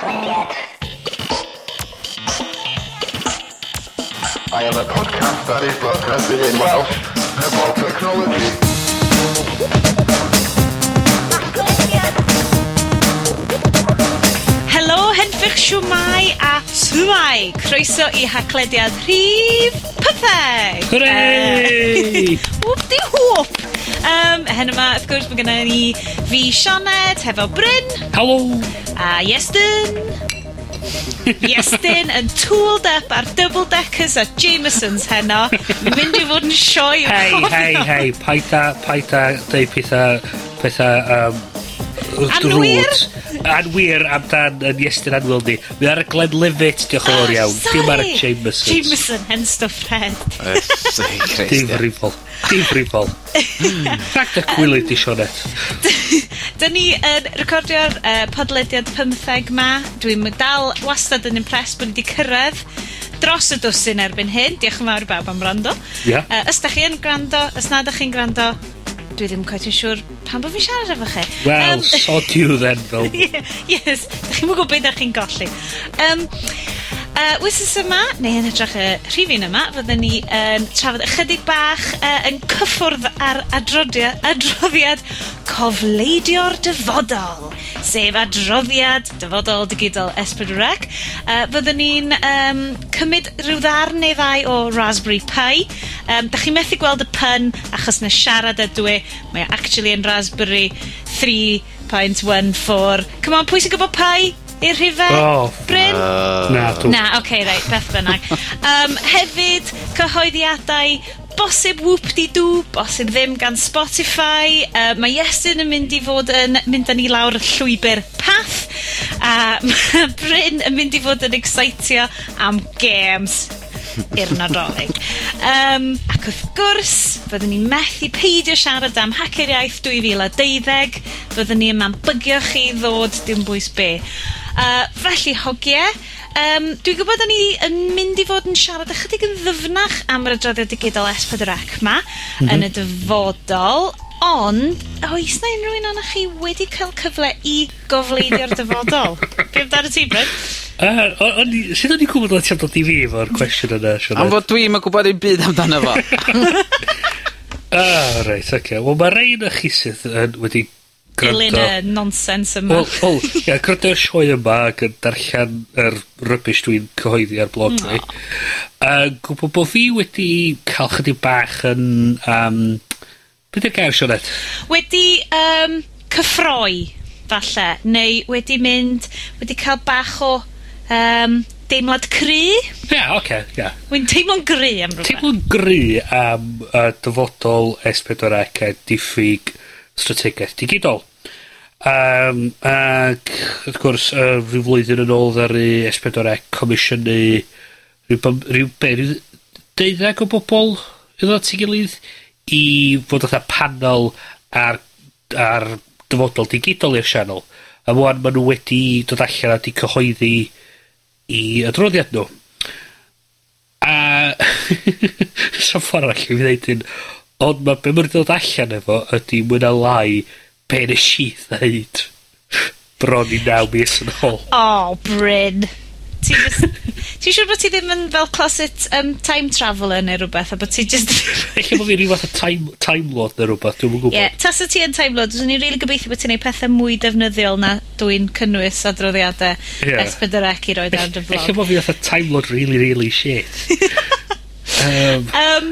podlediad. I am a podcast that is broadcasting in Welsh about technology. Helo, henfych siwmai a swmai. Croeso i haclediad rhif pytheg. Hooray! whoop di whoop. Um, hen yma, wrth gwrs, mae gennym ni fi Sioned, hefo Bryn. Helo. A Iestyn! Iestyn yn tooled up ar double deckers a Jamesons heno. Mynd i fod yn sioe. Hei, hei, hei, paid a, deud pethau, pethau, um, drwg. Anwyr? yn wir amdan yn Iestyn Anwyl ni. Mi ar y Glenn Levitt, ah, diolch yn fawr iawn. Dim ar y Jameson. Jameson, red. Dim rifol. Dim rifol. Rhaid y gwylyd i Sionet. Dyn ni yn recordio'r uh, podlediad 15 ma. Dwi'n dal wastad yn impress bod ni wedi cyrraedd dros y dwsyn erbyn hyn. Diolch yn fawr i bawb am rando. Yeah. Uh, os da chi yn gwrando, os nad ydych chi'n gwrando, dwi ddim quite yn siŵr pan bod fi'n siarad efo chi. Wel, um, sod you then, fel. yes, da chi'n mwyn gwybod beth da chi'n golli. Um, uh, wythnos yma, neu yn hytrach y rhifin yma, fyddwn ni yn um, trafod ychydig bach uh, yn cyffwrdd ar adroddiad, adroddiad cofleidio'r dyfodol, sef adroddiad dyfodol digidol S4C. Uh, fyddwn ni'n um, cymryd rhyw ddarn neu ddau o Raspberry Pi. Um, da chi methu gweld y pun achos na siarad ydw i, mae e actually yn Raspberry 3.14. Come on, pwy sy'n gwybod Pi? i'r rhifau? Oh. Bryn? Uh, na, dwi... Na, oce, okay, reit, beth bynnag. um, hefyd, cyhoeddiadau bosib whoop-de-doo, bosib ddim gan Spotify. Uh, mae Iestyn yn mynd i fod yn mynd â ni lawr y llwybr path. A uh, Bryn yn mynd i fod yn excitio am games i'r nadolig. Um, ac wrth gwrs, fyddwn ni methu peidio siarad am Hacer Iaith 2012. Fyddwn ni yma'n bygio chi ddod dim bwys be. Yy, felly, hogie, Um, dwi'n gwybod 'dan ni yn mynd i fod yn siarad ychydig yn ddyfnach am yr adroddiad digidol S4 'ma... M-hm. ...yn y dyfodol, ond, oes 'na unrhyw un o'n chi wedi cael cyfle i gofleidio'r dyfodol? Be' amdano ti Bryn? Yy, o'n i... Sud o'n i'n gwbod o' ti dod i fi efo'r cwestiwn yna Sionet? Am fod dwi'n yn gwybod ddim byd amdano fo. Ah, reit, oce. Okay. Wel mae rei 'nach chi sydd yn wedi Dilyn y nonsens yma. Wel, wel, ia, gwrando ar sioe yma ac yn darllen yr rybys dwi'n cyhoeddi ar blog fi. A gwybod bod fi wedi cael chydig bach yn... Um, Beth yw'r gair, Sionet? Wedi um, cyffroi, falle, neu wedi mynd, wedi cael bach o um, deimlad cry. Ie, yeah, oce, okay. Yeah. Wy'n teimlo'n gry am rhywbeth. Teimlo'n gry am uh, dyfodol S4C a diffyg strategaeth digidol. Um, ac wrth gwrs, uh, rhyw flwyddyn yn ôl ddaru S4C e comisiynu rhyw, bym- rhyw be' ryw deuddeg o bobl iddo at 'i gilydd i fod fatha panel ar ar dyfodol digidol i'r sianel, a mwan maen nhw wedi dod allan a 'di cyhoeddi i adroddiad nhw. A sa'm ffordd allan i fi ddeud hyn, ond mae be' mae'n dod allan efo ydy mwy ne' lai be nes i ddeud bron i naw mis yn ôl. Oh, Bryn. Ti jyst... Ti'n siŵr bod ti ddim yn fel closet um, time traveller neu rhywbeth, a bod ti just... Felly bod fi rhyw fath o time, time lord neu rhywbeth, dwi'n gwybod. Ie, yeah, tas o ti yn time lord, dwi'n ni'n rili gobeithio bod ti'n gwneud pethau mwy defnyddiol na dwi'n cynnwys adroddiadau yeah. S4C i roed ar dy blog. Felly bod fi fath o time lord really, really shit. um, Yym,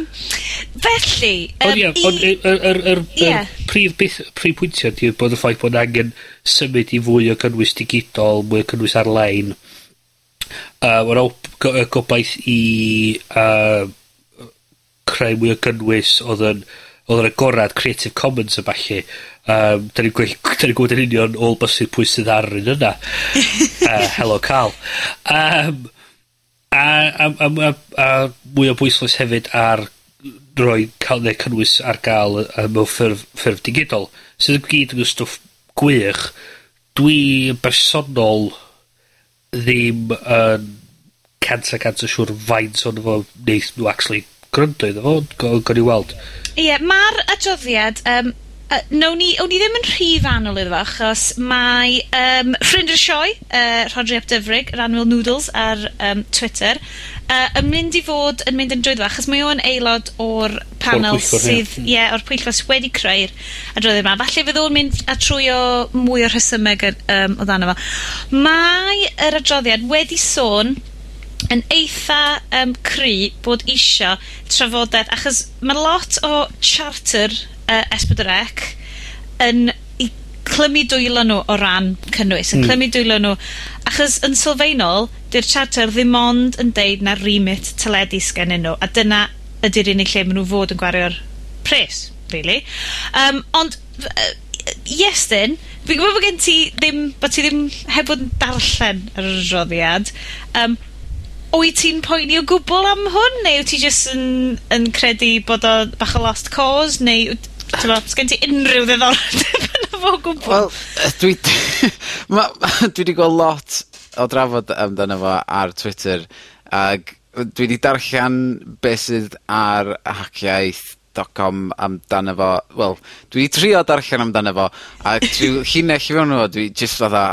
felly, Um, Ond ie, ond y yr yr yr yr... ...prif beth, prif pwyntia ydy bod y ffaith bod angen symud i fwy o cynnwys digidol, mwy o cynnwys ar-lein, a ma'r go- yy gobaith i uh, creu mwy o gynnwys oedd yn oedd yn agorad Creative Commons y falle. Um, da ni'n gwell, 'dan ni'n gwbod yn union ôl bosib pwy sydd ar un yna. Uh, hello, Carl. Um, A, a, a, a, a mwy o bwyslais hefyd ar roi cael neu cynnwys ar gael yy mewn ffurf, ffurf digidol, sydd yn gyd yn stwff gwych. Dwi yn bersonol ddim yn cant a cant o siŵr faint o'n fo neith nhw actually gryndo iddo fo, gawn ni weld. Ie, yeah, ma'r adroddiad, um, Uh, nown ni, o'n i ddim yn rhy fanwl iddo fo, achos mae um, ffrind o'r sioe, uh, Rodri Ap Dyfrig, yr Anwyl Noodles ar um, Twitter, uh, yn mynd i fod yn mynd yn drwyddo fo, achos mae o'n aelod o'r panel pwyllgor, sydd, hmm. ie, yeah, o'r pwyllgor sydd wedi creu'r adroddiad yma. Falle fydd o'n mynd a trwy o mwy o rhesymeg um, o ddan fo. Mae yr adroddiad wedi sôn yn eitha um, cry bod isio trafodaeth, achos mae lot o charter uh, S4C yn i clymu dwylo nhw o ran cynnwys, yn mm. clymu dwylo nhw, achos yn sylfaenol, di'r charter ddim ond yn deud na remit teledu sgennyn nhw, a dyna ydy'r unig lle maen nhw fod yn gwario'r pres, really. Um, ond, uh, yes then, fi'n gwybod bod gen ti ddim, bod ti ddim heb bod yn darllen yr adroddiad, um, wyt ti'n poeni o gwbl am hwn, neu wyt ti jyst yn, yn credu bod o bach o lost cause, neu Ti'n T'mo', sgen ti unrhyw ddiddordeb yno fo o gwbwl? Wel, yy dwi ma' dwi wedi gweld lot o drafod amdano fo ar Twitter, ag dwi wedi darllan beth sydd ar Hacia Dotcom amdano fo, wel, dwi wedi trio darllen amdano fo, a trw llinell fewn iddo dwi jyst fatha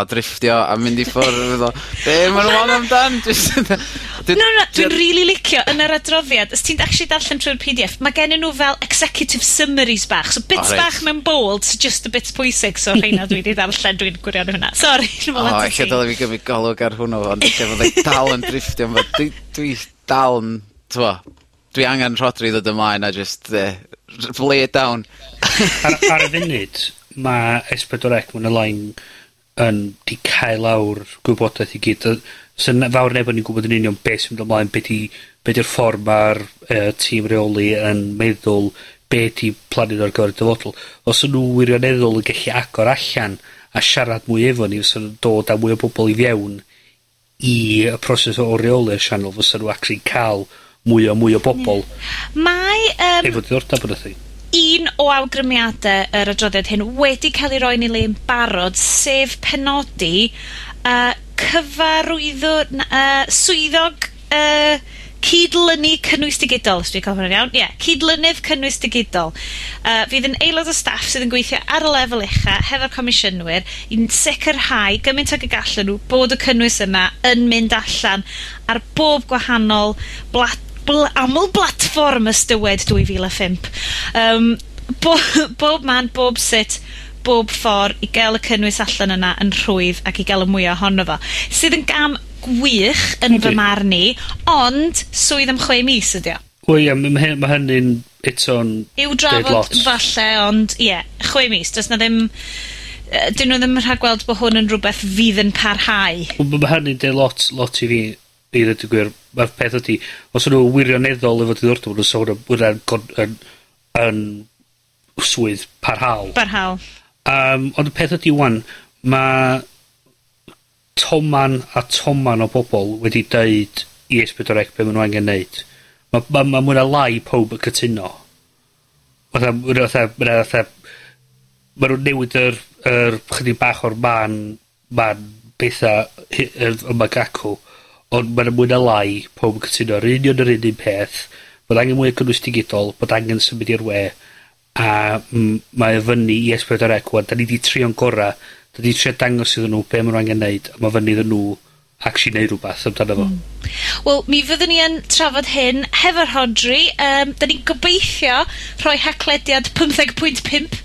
o drifftio a mynd i ffwrdd o be' ma' nhw'n on amdan jyst. No no dwi'n really licio yn yr adroddiad, os ti'n actually darllen trwy'r PDF, mae gen nhw fel executive summaries bach, so bits o, right. bach mewn bold, so just the bits pwysig, so rheina dwi wedi darllen, dwi'n gwirion hwnna. Sorry, dwi'n meddwl O, eich dylai fi gymryd golwg ar hwnnw, ond eich fydda i dal yn drifftio, dwi, dwi dal yn, t'wo, dwi angen Rhodri ddod ymlaen a just uh, lay it down. ar, ar, y funud, mae S4C mwyn y lain yn di cael lawr gwybodaeth i gyd. So fawr neb yn gwybod yn union beth sy'n mynd ymlaen, beth be ydy'r ffordd mae'r uh, tîm reoli yn meddwl be di plannu ar gyfer y dyfodol. Os nhw wirioneddol yn gallu agor allan a siarad mwy efo ni, os nhw'n dod â mwy o bobl i fewn i y proses o reoli'r sianel, fysa nhw actually cael mwy o mwy o bobl. Mae Um, ...efo diddordeb yn y thing. Un o awgrymiadau yr adroddiad hyn wedi cael ei roi'n 'i le yn barod, sef penodi uh, cyfarwyddwr uh, swyddog uh, cydlynu cynnwys digidol, os dwi'n cael yn iawn. Ie, yeah, cydlynydd cynnwys digidol. Uh, fydd yn aelod o staff sydd yn gweithio ar y lefel ucha hefo'r comisiynwyr i'n sicrhau gymaint ag y gallen nhw bod y cynnwys yma yn mynd allan ar bob gwahanol blat bl aml blatfform ystywed 2005. Um, bo- bob man, bob sut, bob ffordd i gael y cynnwys allan yna yn rhwydd ac i gael y mwya ohono fo. Sydd yn gam gwych yn fy marn i, ond swydd am chwe mis ydi o. Wel ie, ma' hy- ma' hynny'n eto'n... I'w drafod falle, ond ie, yeah, chwe mis. Does 'na ddim, yy, 'dyn nhw ddim yn rhagweld bod hwn yn rhywbeth fydd yn parhau. Wel ma' hynny'n deud lot, lot i fi i ddweud y gwir, mae'r peth ydy, os o'n nhw wirioneddol efo diddordeb, ma' sôn am hwnna'n con- yn, yn swydd parhaol. Parhaol. Um, ond y peth ydy wan, mae toman a toman o bobl wedi deud i S4C be' ma' nw angen neud. Ma', ma, ma mwy na lai pob yn cytuno. Fatha, ma' fatha, ma' fatha, ma' nhw'n newid yr, yr chydig bach o'r man, man betha y, y, y magacw. Ond mae'n mwy na lai pob yn cytuno yr union yr un un peth, bod angen mwy o cynnwys digidol, bod angen symud i'r we, a m- mae o fyny i Ess pedwar ec ŵan. 'Dan ni 'di trio'n gora. da ni trio dangos iddyn nhw be' mae'n nw angen neud, a mae fyny iddyn nw actually neud rhywbeth amdano fo. Hmm. Wel, mi fyddwn ni yn trafod hyn hefo'r Rhodri. Um, da ni'n gobeithio rhoi haclediad pymtheg pwynt pump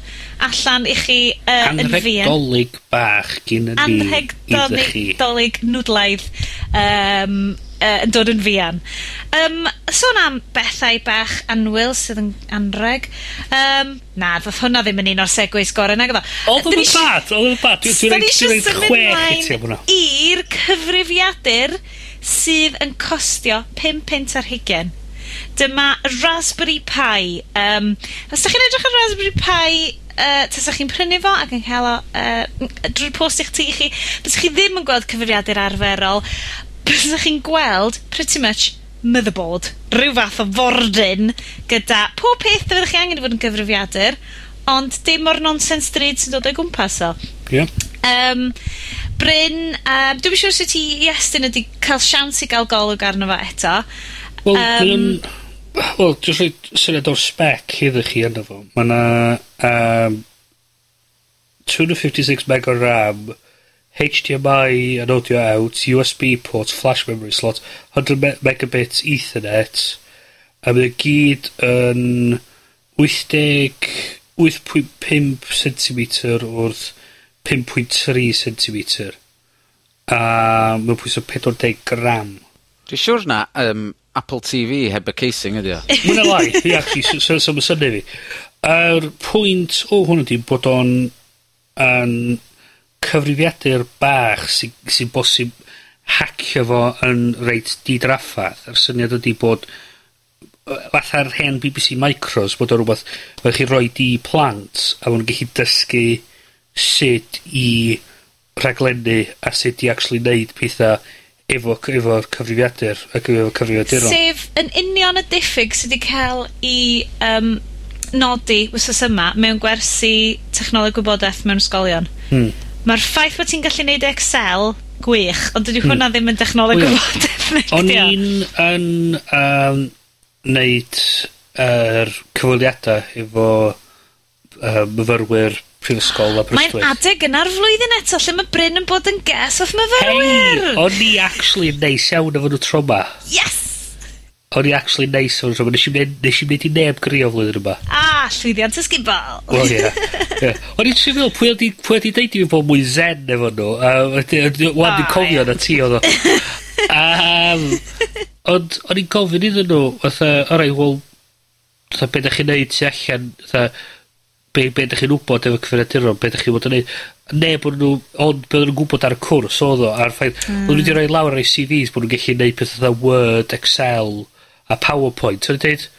allan i chi uh, yn fuan. Anrhegolig bach gyn ni. Anrhegolig nwdlaidd um, uh, yn dod yn fian. Um, sôn am bethau bach anwyl sydd yn anreg. Um, na, ddoth hwnna ddim yn un o'r segwys gorau nag e? oedd o. Oedd o'n bad, oedd o'n bad. Dwi'n rhaid chwech i ti am I'r cyfrifiadur sydd yn costio 5 pint ar hugen Dyma Raspberry Pi. Um, os ydych chi'n edrych ar Raspberry Pi, uh, tasach chi'n prynu fo ac yn cael o uh, drwy'r post i'ch tu i chi, bysach chi ddim yn gweld cyfrifiadur arferol, bysach chi'n gweld pretty much motherboard, rhyw fath o fordyn gyda pob peth dydych chi angen i fod yn gyfrifiadur, ond dim o'r nonsense dryd sy'n dod o'i gwmpas o. Ie. Yeah. Um, Bryn, um, dwi'n siŵr sut ti i estyn ydi cael siawns i gael golwg arno fo eto. Wel, mae o'n... Wel, jyst roid syniad o'r spec iddo chi yna fo. Mae yna um, 256 meg o RAM, HDMI and audio out, USB port, flash memory slot, hundred me megabits ethernet, a mae o gyd yn 80... 8.5 cm wrth 5.3 cm. A mae'n pwysau 40 gram. Dwi'n siŵr na, um, Apple TV heb y casing ydi o. Mwyna lai, ia, so, so, so mae syni fi. Yr pwynt o hwn ydy bod o'n yn cyfrifiadur bach sy'n sy, bosib hacio fo yn reit didraffaeth. Yr syniad ydy bod fatha'r hen BBC Micros bod o rhywbeth fe chi roi di plant a fo'n gallu dysgu sut i rhaglennu a sut i actually neud pethau efo efo cyfrifiadur, ac efo cyfrifiaduron. Sef yn union y diffyg sydd wedi cael 'i um, nodi wsos yma mewn gwersi technoleg gwybodaeth mewn ysgolion. Hmm. mae'r ffaith bod ti'n gallu neud Excel, gwych, ond dydi... Hmm. ...hwnna ddim yn dechnoleg gwybodaeth nacdi o? O'n i'n yn um, neud yr er cyfweliada efo uh, myfyrwyr prifysgol a Brystwyth. Mae'n adeg yna'r flwyddyn eto, lle mae Bryn yn bod yn ges off myfyrwyr. Hei, o'n i actually yn neis iawn efo nhw tro ma. Yes! O'n i actually neis o'n rhywbeth. Nes i wneud i neb grio flwyddyn yma. Ah, llwyddiant ysgubol. Wel, ie. O'n i'n trio pwy o'n i ddeud i fi bod mwy zen efo nhw. Wan, dwi'n cofio na ti oedd o. Ond o'n i'n gofyn iddyn nhw, fatha, o rai, wel, fatha, beth ydych chi'n neud tu allan, fatha, be, be ydych chi'n wybod efo cyfrifiaduron, be ydych chi'n bod yn neud. Ne, bod nhw, ond be oedden nhw'n gwybod ar y cwrs oedd o, a'r ffaith, mm. oedden nhw wedi rhoi lawr ar ei CVs bod nhw'n gallu neud pethau dda Word, Excel, a PowerPoint. So, dweud,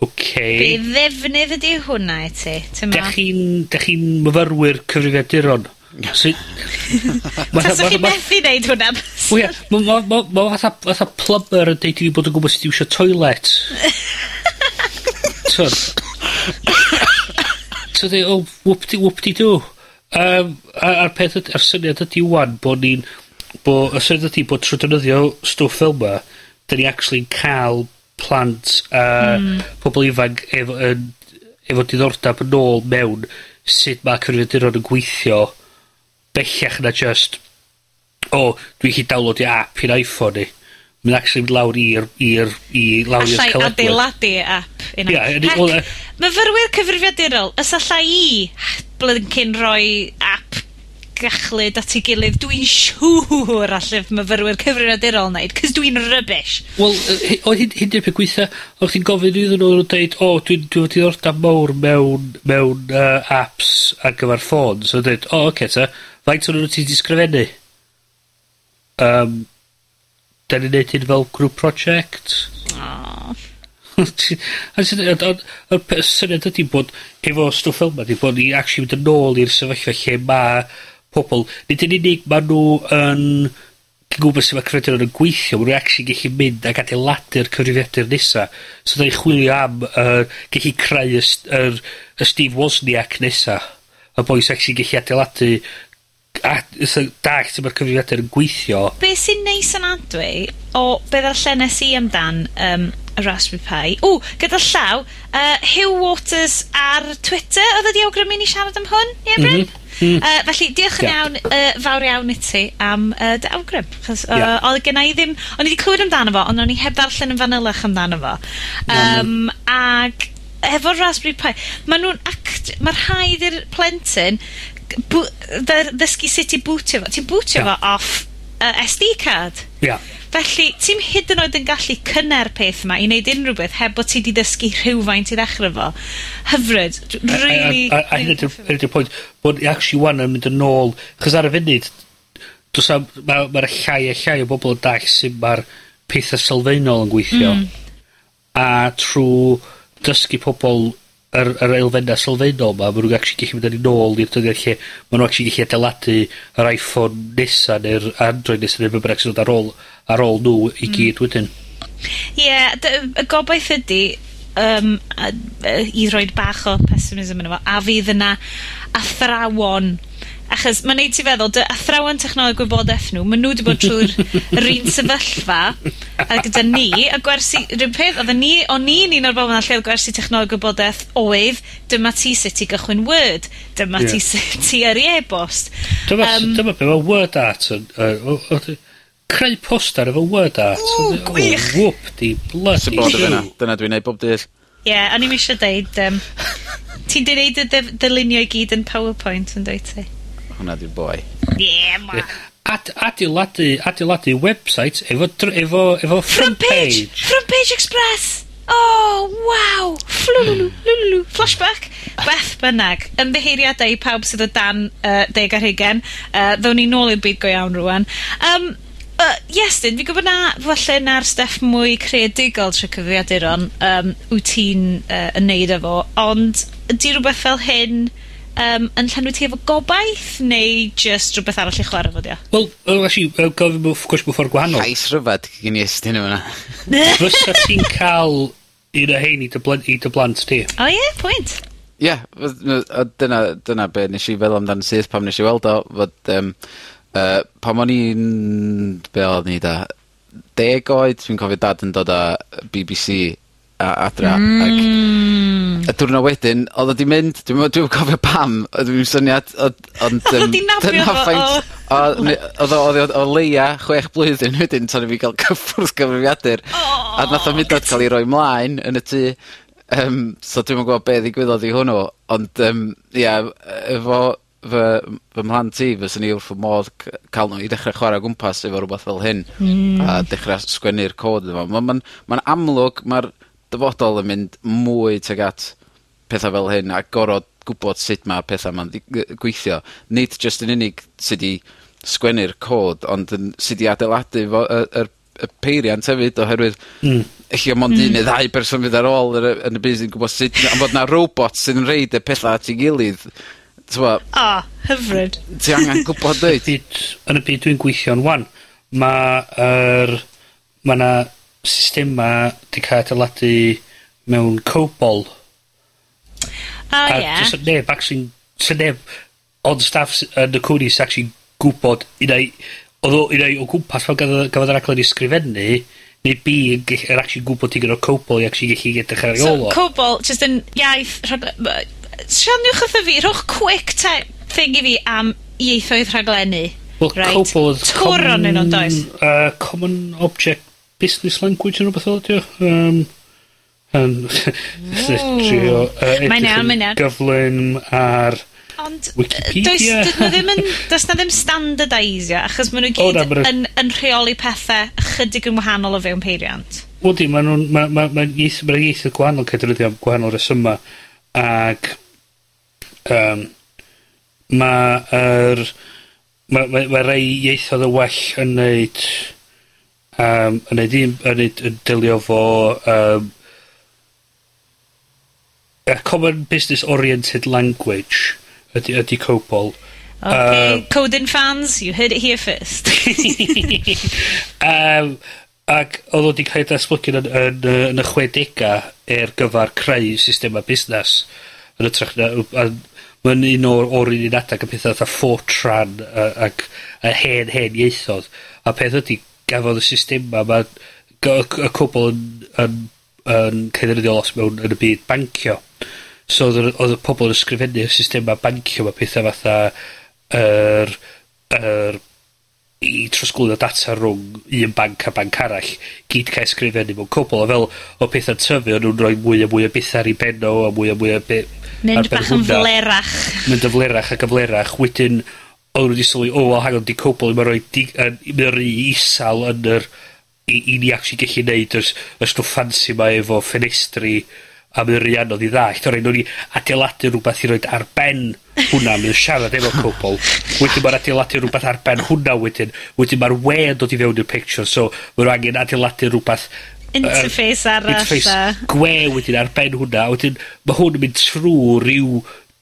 Okay. Be ddefnydd ydy hwnna i ti? Dych chi'n chi myfyrwyr cyfrifiaduron. So, Taswch chi methu neud hwnna? Wia, mae fatha plumber yn deud i fi bod yn gwybod sut i wisio toilet. Twr. So dde, o, oh, whoop-di, whoop-di-do. Um, a'r peth, a'r syniad ydy wan, bod ni'n, bo, y syniad ydy bod trwy defnyddio stwff fel yma, da ni actually'n cael plant a mm. pobl ifanc efo, yn, efo diddordeb yn ôl mewn sut mae cyfrifiaduron yn gweithio bellach na just o, oh, dwi chi downloadio app i'n iPhone ni. Mae'n actually mynd lawr i'r, i'r, i lawr i'r Allai adeiladu app. Ia, Heck, myfyrwyr cyfrifiadurol, ys allai i blinkin roi app gachlyd at ei gilydd, dwi'n siŵr allaf myfyrwyr cyfrifiadurol wneud, cys dwi'n rybys. Wel, o hyn, hyn peth gweitha, o'ch ti'n gofyn iddyn nhw'n dweud, o, dwi'n dwi diddordab mawr mewn, mewn uh, apps ar gyfer ffôn. So, dweud, o, oce, okay, ta, faint o'n nhw ti'n disgrifennu? Um, da ni'n neud hyn fel group project. O. y pe- syniad ydy bod efo stwff fel 'ma 'di bod ni actually mynd yn ôl i'r sefyllfa lle ma' pobl, nid yn unig ma' nhw yn gwybod su' ma' creadurion yn gweithio, ma' nw actually gallu mynd ac adeiladu'r cyfrifiadur nesa. So da ni chwilio am yy gallu creu y st- yr y Steve Wozniak nesa. Y bois actually gallu adeiladu a, so, dallt sut ma'r cyfrifiadur yn gweithio. Be sy'n neis yn adwy, o beth ar llennes i amdan um, y Raspberry Pi. O, gyda llaw, uh, Hugh Waters ar Twitter, oedd wedi awgrymu ni siarad am hwn, ie Bryn? Mm -hmm. Mm. Uh, felly, diolch yn iawn, uh, fawr iawn i ti am uh, dy awgrym. Chos, uh, yeah. oedd gen i ddim... O'n i wedi clywed amdano fo, ond o'n i heb ddarllen yn fanylach amdano fo. Um, mm. Ag, efo Raspberry Pi, maen nhw'n... Mae'r rhaid i'r plentyn ddysgu sut i bwtio fo. Ti'n bwtio yeah. fo off uh, SD card. Ia. Yeah. Felly, ti'n hyd yn oed yn gallu cynnar peth yma i wneud unrhyw beth heb bod ti wedi dysgu rhywfaint i ddechrau fo. Hyfryd. Really... A, a, a, hyn ydy'r pwynt, bod i actually wan yn mynd yn ôl, chos ar y funud, mae'r ma llai a llai o bobl yn dall sy'n mae'r pethau sylfaenol yn gweithio. Mm. A trwy dysgu pobl yr, yr elfennau sylfaenol ma, maen nhw'n actually gallu mynd yn ôl i'r dyddiad lle maen nhw'n actually gallu adeiladu yr iPhone nesa neu'r Android nesa neu'r bybrach sy'n dod ar ôl, ar ôl nhw i mm. gyd mm. wedyn. Ie, yeah, y gobaith ydy um, i roed bach o pessimism yn fo, a fydd yna athrawon Achos mae'n neud ti feddwl, dy athrawon technoleg gwybodaeth nhw, maen nhw wedi bod trwy'r yr un sefyllfa a gyda ni, a gwersi, rhywun peth, oedden ni, o'n ni'n un o'r bobl yna lle oedd gwersi technoleg gwybodaeth oedd, dyma ti sut i gychwyn Word, dyma yeah. ti sut ti ar ei e-bost. Dyma, um, dyma be mae Word Art yn... Uh, uh, uh, creu poster efo Word Art. Ww, gwych! Wwp di bloody Sy'n bod dyna, dyna dwi'n neud bob dydd. Ie, yeah, o'n i'n eisiau deud... Um, Ti'n dweud y dylunio i gyd yn PowerPoint yn dweud ti? Hwna di'r boi. Ie, Yeah, ma. Ad, adeiladu, adeiladu website efo, efo, efo front, page. page. Front page express. Oh, wow. Flululu, lululu, flashback. Beth bynnag, ymddeheiriadau i pawb sydd o dan uh, deg ar hugen. Uh, ddown ni nôl i'r byd go iawn rwan. Um, uh, yes, dyn, fi'n gwybod na, falle na'r steff mwy creadigol trwy cyfriaduron um, wyt ti'n uh, yn neud efo, ond ydy rhywbeth fel hyn um, yn llenwi ti efo gobaith, neu just rhywbeth arall i chwarae fo 'di? Wel, well, actually, yy gofyn mewn gwrs mewn ffordd gwahanol. Llais rhyfedd gyn i estyn yma. Fysa ti'n cael un o hein i dy blant, i dy blant di? O ie, yeah, pwynt. Ie, yeah, dyna, dyna be nes i feddwl amdan syth pam nes i weld o, fod, um, uh, pam o'n i'n, be o'n i da, deg oed, dwi'n cofio dad yn dod â BBC a adra... Mm. Ac, y diwrnod wedyn oedd o 'di mynd. dwi'n dwi, dwi'm cofio pam odd ddim syniad odd ond Oedd Odd o 'di nafio fo o... O ne- odd o odd o o leia chwech blwyddyn wedyn tan i fi gael cyffwrdd gyfrifiadur. O! A nath o mynd yn cael ei roi mlaen yn y tŷ, Um, so dwi'n gwybod gwbo be' ddigwyddodd i hwnnw, ond um, ie efo fy fy mhlant i fyswn i wrth fy modd c- ca'l nw i ddechra chwarae o gwmpas efo rhywbeth fel hyn. Mm. A dechrau sgwennu'r cod iddo fo. Ma' ma amlwg mae'r dyfodol yn mynd mwy tuag at pethau fel hyn a gorod gwybod sut mae pethau 'ma'n ddi- gweithio, nid just yn unig sydd i sgwennu'r cod ond yn sy 'di adeiladu fo y y, y peiriant hefyd oherwydd... mm. Hmm. ...ella mond un neu hmm. ddau person fydd ar ôl yr yy yn y byd yn gwybod sut am bod 'na robot sydd yn roid y pethau at ei gilydd, t'mo'... O, hyfryd. ...ti angen gwybod dweud? Yn y byd yn y byd dwi'n gweithio'n wan, ŵan ma' ma' 'na systema 'di cael adeiladu mewn cobol. Ah, o ie. A do's 'na neb actually, 'sa neb ond staff sy yn y cwmni sy actually'n gwbod unai, odd o unai o gwmpas pan gafodd y gafodd y raglen 'i sgrifennu, neu bi yn gell- yn actually gwybod ti'n gyda'r cobol i actually gallu edrych ar ei ôl o. So cowbol jyst yn iaith rhag- my- sianiwch wrtho fi, rhowch quick te- thing i fi am ieithoedd rhaglenni. Well, right. cobol, oedd... Twr o'nyn nhw, does? Uh, common Object business language yn rhywbeth o ydi o. Um, yn trio uh, mae'n iawn, mae'n iawn. gyflym ar Ond, Wikipedia. Does, does na ddim yn, does na ddim standardisio, achos maen nhw gyd oh, na, yn, yn rheoli pethau chydig yn wahanol o fewn peiriant. Wdi, maen nhw'n, maen ma, ma, ma ieithoedd gwahanol cydryddio am gwahanol resyma, ac um, mae er, mae ma, ma rei ieithoedd y well yn neud um, yn neud un yn neud yn delio fo um, a common business oriented language ydy, ydy COBOL. Okay, um, Coden fans, you heard it here first. um, ac oedd o wedi cael ei datblygu yn, yn, yn, y 60au er gyfer creu systema busnes. Yn ytrach na, mae'n un o'r o'r un un adag y pethau fatha Fortran ac y hen hen ieithodd. A peth ydy, gafodd y systema 'ma gy- y cwbl yn yn yn ca'l 'i ddefnyddio lot mewn yn y byd bancio. So oedd yr odd y pobl yn ysgrifennu y systema bancio a pethau fatha yr yr i trosglwyddo data rhwng un banc a banc arall, gyd cael ysgrifennu mewn cwbl, a fel o pethau'n tyfu, o'n nhw'n rhoi mwy a mwy o bethau ar ei benno, a mwy a mwy o be... Mynd bach yn flerach. Mynd yn flerach ac yn flerach. Wedyn, o'n nhw wedi sylwi o wel hang on 'di cwbl mae'n rhoi, di- yn, mae o isal yn yr i i ni actually gallu neud y s- y stwff ffansi 'ma efo ffenestri, a mae'n o anodd i ddallt. O' raid i adeiladu rhywbeth i roed ar ben hwnna, mae'n siarad efo cwbwl. Wedyn mae'n adeiladu rhywbeth ar ben hwnna wedyn. Wedyn mae'r we yn dod i fewn i'r picture, so mae'n angen adeiladu rhywbeth Interface arall a... Interface gwe wedyn ar ben hwnna, a wedyn mae hwn yn mynd trw ryw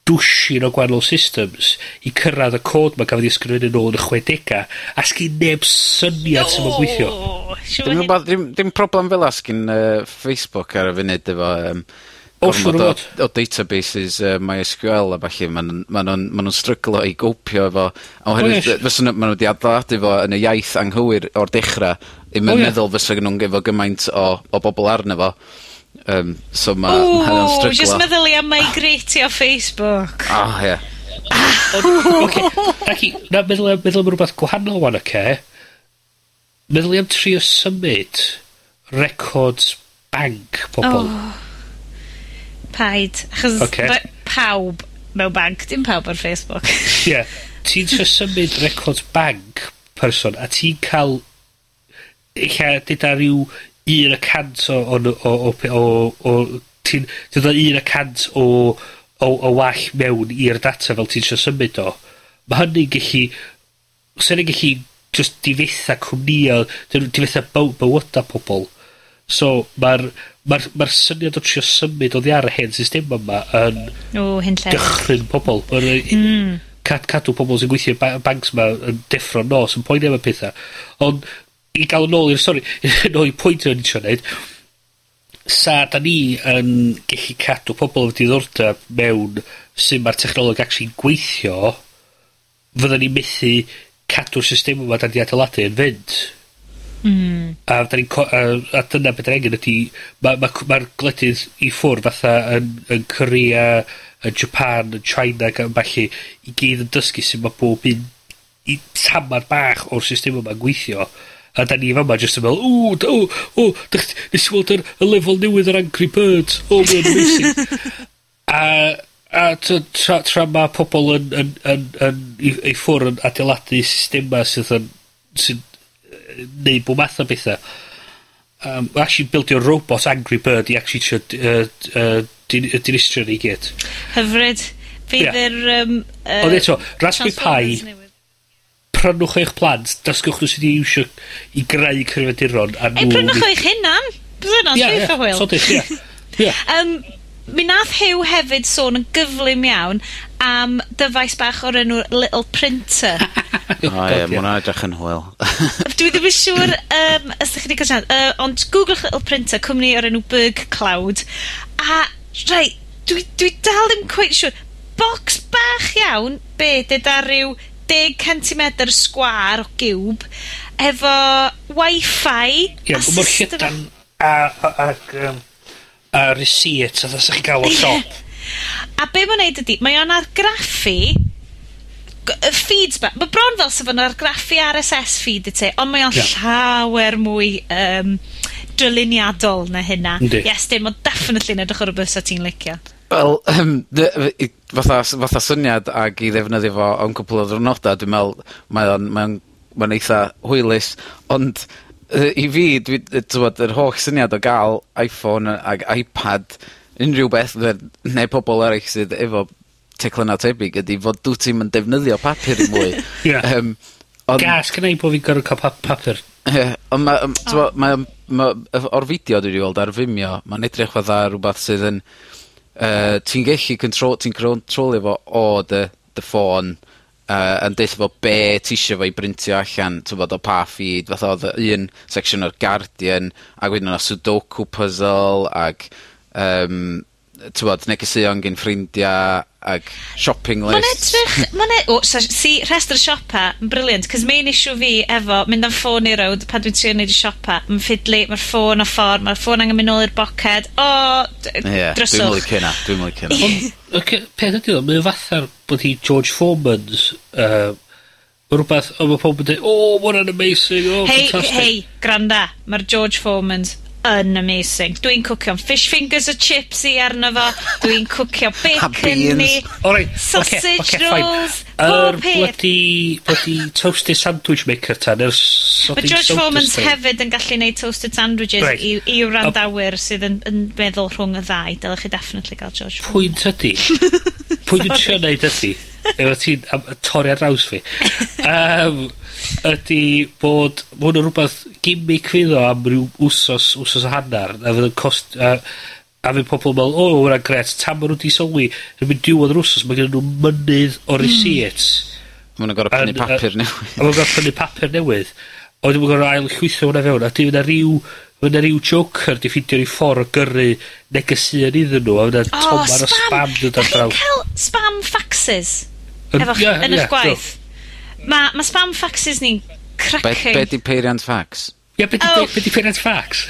dwsin o gwahanol systems i cyrraedd y cod mae gafodd 'i ysgrifennu nôl yn y chwedega, a sgyn neb syniad sy'n mynd gweithio. Dim wbath dim dim problem fela sgin yy Facebook ar y funud efo um, O siŵr o fod. O databases uh, MySQL a falle maen nhw'n ma' nw'n ma' nw'n stryglo i gopio efo oherwydd... O ie. ...fysa nw, ma' nw 'di adeiladu fo yn y iaith anghywir o'r dechra 'im yn meddwl fysa nhw'n efo gymaint o o bobl arno fo. Um, so ma... Ww, jyst meddwl i am migratio Facebook. Ah, ie. Yeah. Oce, Raki, na meddwl am, meddwl am rhywbeth gwahanol wan, oce? Meddwl i am trio symud records bank pobl. Oh. Paid. Achos okay. pawb mewn bank, dim pawb ar Facebook. Ie. yeah. Ti'n trio symud records bank person a ti'n cael... Eich a dyda rhyw un y cant o, o, o, o, o, o ti'n, ti'n un y cant o, o, o wall mewn i'r data fel ti'n siarad symud o. Mae hynny'n gallu, sy'n hynny'n gallu just difetha cwmnïa, difetha byw, bywyda pobl. So, mae'r mae'r ma syniad o trio symud o ddiar y hen system yma yn o, dychryn pobl. Mm. Hmm. Cad, cadw pobl sy'n gweithio banks yma yn deffro nos yn poeni am y pethau. Ond i gael yn ôl i'r stori, nôl i'r pwynt o'n i trio neud, sa da ni yn gallu cadw pobl efo diddordeb mewn sut ma'r technoleg actually'n gweithio, fyddan ni methu cadw'r system yma da ni adeiladu yn fynd. Mm. A, da ni'n, a, a dyna beth angen ydy, mae'r ma, ma, ma gwledydd i ffwrdd fatha yn, yn Korea, yn Japan, yn China ac yn falle, i gyd yn dysgu sy'n mae bob un i tamar bach o'r system yma'n gweithio. Mm A da ni fama jyst yn me'wl o, dy- o, ww 'dych. Nes i weld yr, y lefel newydd yr Angry Birds. O mae o'n amazing. a, a tra, tra, tra mae pobl yn, yn, yn, yn i, i ffwr' yn adeiladu systema sydd yn, sy'n yy, neud bob math o bethau. Um, actually buildio robot Angry Bird i actually trio uh, uh, dinistrio ni gyd. Hyfryd. Fydd Ie. yr... Um, uh, Ond eto, Raspberry Transformers Pi newydd prynwch eich plant, dysgwch nhw sydd wedi iwsio i greu cyfrifiaduron. Ei, prynwch eich hunan. Bydd yna'n yeah, safe hwyl. Sodus, ie. Yeah. um, mi nath Hugh hefyd sôn yn gyflym iawn am dyfais bach o'r enw Little Printer. o ie, mae hwnna edrych yn hwyl. Dwi ddim yn siŵr um, os ydych chi wedi cael uh, ond Google Little Printer, cwmni o'r enw Berg Cloud. A, rei, dwi, dwi dal ddim cweith siŵr. Box bach iawn, be, dyda rhyw 10 cm sgwar o giwb, efo wi-fi Ie, mor llydan a, a, a, yym, a receipt, a, 'sach chi'n ca'l o siop. A be' mae'n neud ydy, mae o'n argraffu y feeds 'ma. Mae bron fel sef o'n argraffu RSS feed i ti, ond mae o'n... Ie. ...llawer mwy um, dryluniadol na hynna. Yndi. Ie, 'sdim, definitely yn edrych o'r bus o ti'n licio. Wel um, fatha fatha syniad ag i ddefnyddio fo am cwpl o ddiwrnoda dwi'n meddwl mae o'n mae o'n ma'n eitha hwylus, ond uh, i fi dwi yy t'mod yr holl syniad o gael Iphone ag iPad unrhyw beth fed ne' pobol eraill sydd efo teclynau tebyg ydy fod dwt ti'n yn defnyddio papur i mwy. Ie. um, ond... Gas gennai bod fi'n gor'o' cael pa papur. Ie, ond ma' yym t'mo' mae o'n ma' o'r fideo dwi wedi weld ar Vimeo, mae'n edrych fatha rwbath sydd yn uh, ti'n gellu control, ti'n controlio fo o dy dy ffôn, uh, yn deutho fo be' ti eisiau fo i brintio allan, ti'n t'mod o pa feed, fatha oedd y un section o'r Guardian, ac wedyn o' Sudoku puzzle ac um, ti'n t'mod negeseuon gin ffrindiau, ag shopping list. Ma'n edrych, mae'n edrych, o, so, see, rhestr siopa yn briliant, cos main issue fi efo mynd am ffôn i rawd pan dwi'n trio neud y siopa, mae'n ffidlu, mae'r ffôn o ffordd, mae'r ffôn angen mynd nôl i'r boced, o, yeah, dryswch. Dwi'n mynd cynna, dwi'n mynd cynna. okay, peth ydy o, mae'n fatha'r bod hi George Foreman's, uh, rhywbeth, o mae pobl yn dweud, oh, what an amazing, oh, hey, fantastic. Hei, hei, granda, mae'r George Foreman's yn amazing. Dwi'n cwcio fish fingers a chips i arno fo. Dwi'n cwcio bacon ni. Alright, sausage okay, okay, rolls. Yr bloody, bloody toasted sandwich maker ta. Yr Mae George Foreman's hefyd yn gallu neud toasted sandwiches right. i, i wrandawyr sydd yn, yn meddwl rhwng y ddau. Dylech chi definitely gael George Foreman. Pwynt ydy. pwy dwi'n trio neud ydy, efo ti'n am torri ar draws fi, um, ydy bod, ma' hwn yn rhywbeth gimmick fydd o am ryw wsos, wsos a hannar, a fydd yn cost, a, a fydd pobl yn meddwl, o, oh, hwnna'n gret, tam ma' nhw di sylwi, yn mynd diwedd yr wsos, mae gen nhw mynydd o receipts. Mm. Mae nhw'n gorau prynu papur newydd. A mae nhw'n gorau prynu papur newydd. Ond dwi'n gorau ail llwytho hwnna fewn, a dwi'n rhyw ma' 'na ryw joker 'di ffidio ryw ffordd o gyrru negeseuon iddyn nhw, a ma' 'na oh, tomar o spam dod ar draws. 'Dach chi'n spam faxes? Efo chi... yn ie. ...yn 'ych gwaith? Mae ma' spam faxes ni'n cracking. Be', be 'di peiriant fax? Ie be' 'di be', oh. be 'di peiriant fax?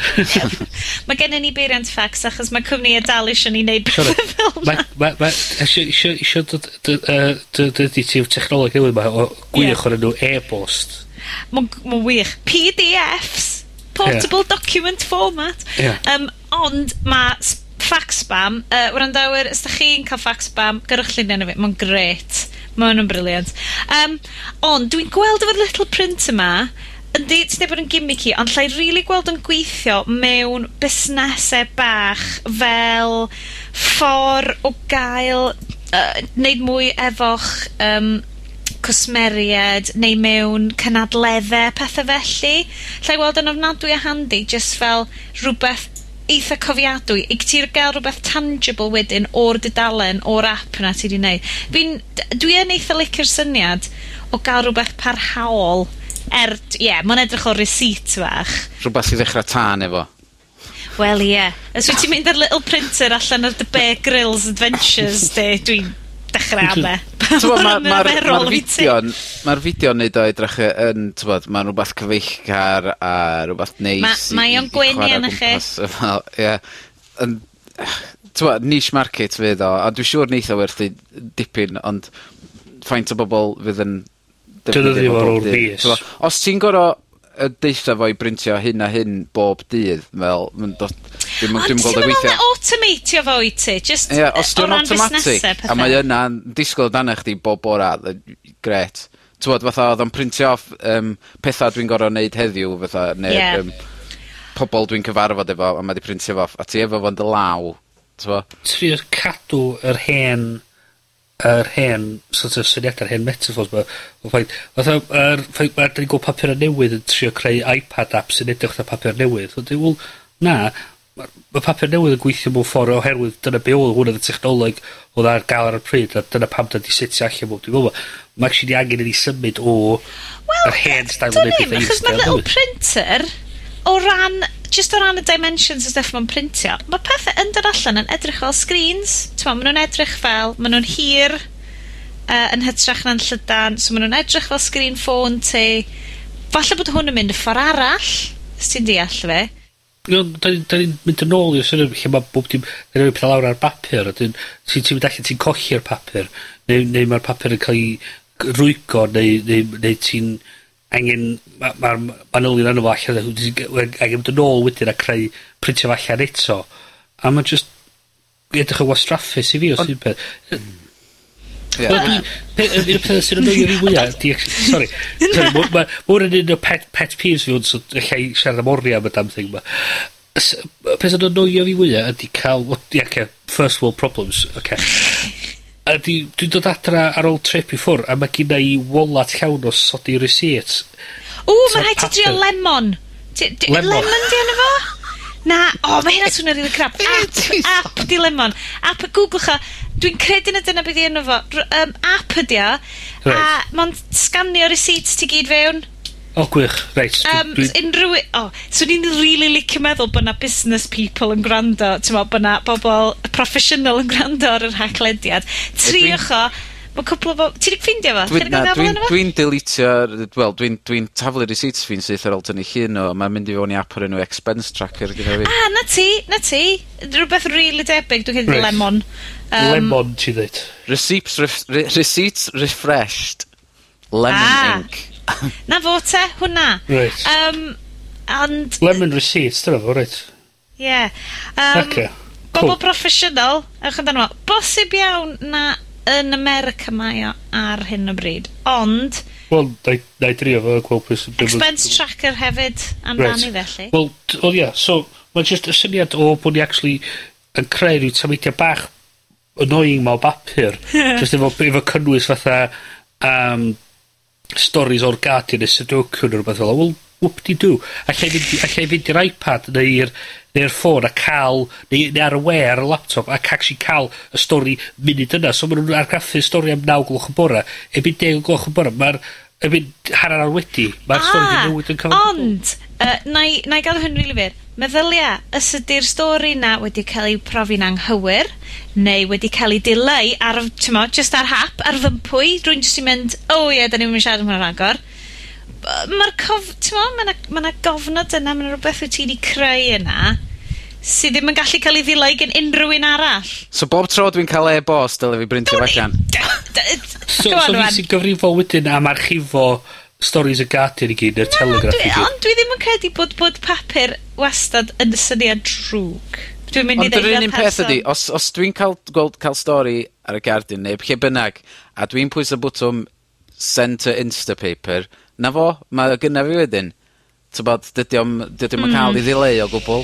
ma' gennyn ni beiriant fax achos mae cwmni y dal eisiau ni wneud pethe fel 'na. Ma' Mae ma' isio isio isio dod dy yy dy ti'r technoleg newydd 'ma o gwych o'r enw e-bost. Mae'n ma wych. PDFs portable yeah. document format. Yeah. Um, ond mae fax spam, uh, wrandawyr, os da chi'n cael fax spam, gyrwch lluniau na fi, mae'n gret. Mae hwn yn briliant. Um, ond dwi'n gweld efo'r little print yma, Yndi, ti'n bod yn gimmicky, ond llai rili really gweld yn gweithio mewn busnesau bach fel ffordd o gael, uh, neud mwy efo'ch um, cwsmeried, neu mewn cynadleddau pethau felly. Alla i weld yn ofnadwy a handi just fel rhywbeth eitha cofiadwy. I ti'n gael rhywbeth tangible wedyn o'r dudalen, o'r app yna ti wedi neud. Fi'n, dwi yn eitha licio'r syniad o gael rhywbeth parhaol er, ie, yeah, mae'n edrych o receipt fach. Rhywbeth i ddechrau tân efo. Wel, ie. Yeah. Os wyt ti'n mynd ar little printer allan ar the Bear Grylls Adventures, de, dwi'n dechrau ama. Mae'r ma ma fideo'n ma fideo neud o edrych yn, tywod, mae'n rhywbeth cyfeillgar a rhywbeth neis. Mae o'n gwenu yn chi. Ie. Tywod, niche market fydd o, a dwi'n siŵr neitha werthu dipyn, ond faint o bobl fydd yn... Dyna ddim o'r mis. Os ti'n gorau yy deitha fo i brintio hyn a hyn bob dydd fel ma'n dod... Dwi'n yn, dwi'n yn gweld o weithia'. automatio fo i ti just Ie os 'di o'n awtomatig a mae yna'n disgwyl dan chdi bob bora then grêt. T'mod fatha oedd o'n printio off um, pethau dwi'n gor'o' neud heddiw fatha neu Ie. um, pobol dwi'n cyfarfod efo a mae 'di printio fo off a ti efo fo'n dy law t'mo'? Trio cadw yr hen yr hen sort of syniada'r hen metaphors 'ma o faint fatha yr ffaith ma' 'dan ni'n gweld papura' newydd yn trio creu iPad apps sy'n edrych na papur newydd. Wedyn wel na, mae ma' papur newydd yn gweithio mewn ffordd oherwydd dyna be' oedd hwnna'n y technoleg oedd ar gael ar y pryd a dyna pam 'dan 'di setio allan mewn. Dwi'n fel 'na. Ma' actually angen i ni symud o... ...yr hen steil o neud pethe i'r steil newydd. Achos ma'r little printer o ran just o ran y dimensions a stuff mae'n printio, mae pethau yn dod allan yn edrych fel screens. T'mo', maen nhw'n edrych fel, maen nhw'n hir, uh, yn hytrach na'n llydan, so maen nhw'n edrych fel screen ffôn ti. Falle bod hwn yn mynd y ffordd arall, os ti'n deall fe? No, da ni'n ni mynd yn ôl i'r syniad lle mae bob dim yn rhoi pethau lawr ar bapur, a dyn ti'n ti, mynd allan, ti'n colli'r papur, neu, neu mae'r papur yn cael ei rwygo, neu, neu, neu ti'n angen, mae'r ma, ma manylion arno fo allan, angen mynd yn ôl wedyn a creu printio fo allan eto. A ma just edrych yn wastraffus i fi o sy'n peth. Un o'r peth sy'n annoio fi fwyaf, di, sorry, mae'n yn un o pet, pet peeves fi, ond so, allai siarad am oriau am y damn thing ma. Peth sy'n annoio fi fwyaf ydy cael, yeah, okay, first world problems, okay ydi, dwi'n dod adra ar ôl trip i ffwr', a mae gynna i walat llawn o sodi receipts. W, ma' rhaid ti drio lemon. Ti, di, lemon. lemon di yna fo? Na, o, mae hynna swnio rili crap. App, app di lemon. App, googlwch o. Dwi'n credu na dyna beth i yna fo. Um, app ydi o. Right. A, mae'n sganio receipts ti gyd fewn. O, gwych. Reit. Um, dwi... unrhyw... O, oh, so ni'n really licio meddwl bod na business people yn gwrando, ti'n meddwl, bod na bobl professional yn gwrando ar yr haglediad. Triwch o, Mae cwpl o fo... Ti'n ffeindio fo? Dwi'n dwi deletio, Wel, dwi'n dwi taflu receipts fi'n syth ar ôl tynnu llun o. Mae'n mynd i fewn i app o'r enw expense tracker gyda fi. Ah, na ti, na ti. Rhywbeth really debyg. Dwi'n cael right. lemon. Um, lemon, ti ddweud. Receipts, re receipts refreshed. Lemon ah. ink na fo te, hwnna. Reit. Um, and... Lemon receipts, dyna fo, reit. Ie. Yeah. Um, okay. Bobl cool. broffesiynol, ewch amdano fo, bosib iawn na yn America mae o ar hyn o bryd, ond... Wel, na i drio fo, gweld pwys... Expense tracker hefyd amdani right. felly. Wel, o oh, ia, yeah. so, mae'n just y syniad o bod ni actually yn creu rhyw tameidia bach annoying ma o bapur. just efo, efo cynnwys fatha um, storis o'r Guardian neu Sudoku neu rhywbeth fel 'a wel whoop de doo. Allai fynd i allai fynd i'r iPad neu'r neu'r ffôn a cael, neu neu ar y we ar y laptop ac actually cael y stori munud yna. So maen nhw'n argraffu stori am naw gloch y bore. Erbyn deg o'r gloch y bore mae'r erbyn hanner ar wedi, ma'r ah, stori wedi newid yn cyfan. Ond, uh, na i, na i gael hyn rili fyr, meddylia, ys ydy'r stori na wedi cael ei profi'n anghywir, neu wedi cael ei dileu ar, tymo, just ar hap, ar fympwy, rwy'n jyst i mynd, o oh, ie, yeah, da ni'n mynd siarad am hwnna'n agor. Mae'r cof, tymo, mae yna ma, gofnod yna, mae yna rhywbeth wyt ti wedi creu yna, sydd ddim yn gallu cael ei ddileu gen unrhyw un arall. So bob tro dwi'n cael e-bost, dyle fi brintio allan. So, so fi sy'n gyfrifol wedyn am archifo stories y Guardian i gyd, neu'r Telegraph i gyd. Ond dwi ddim yn credu bod, bod papur wastad yn syniad drwg. Dwi'n mynd i ddeud Ond yr un peth ydi, os, os dwi'n cael, gweld, cael stori ar y Guardian neu lle bynnag, a dwi'n pwys y bwtwm send to Instapaper, na fo, mae gynnaf fi wedyn. Tybod, dydy o'n mm. cael hmm. ei ddileu o gwbl.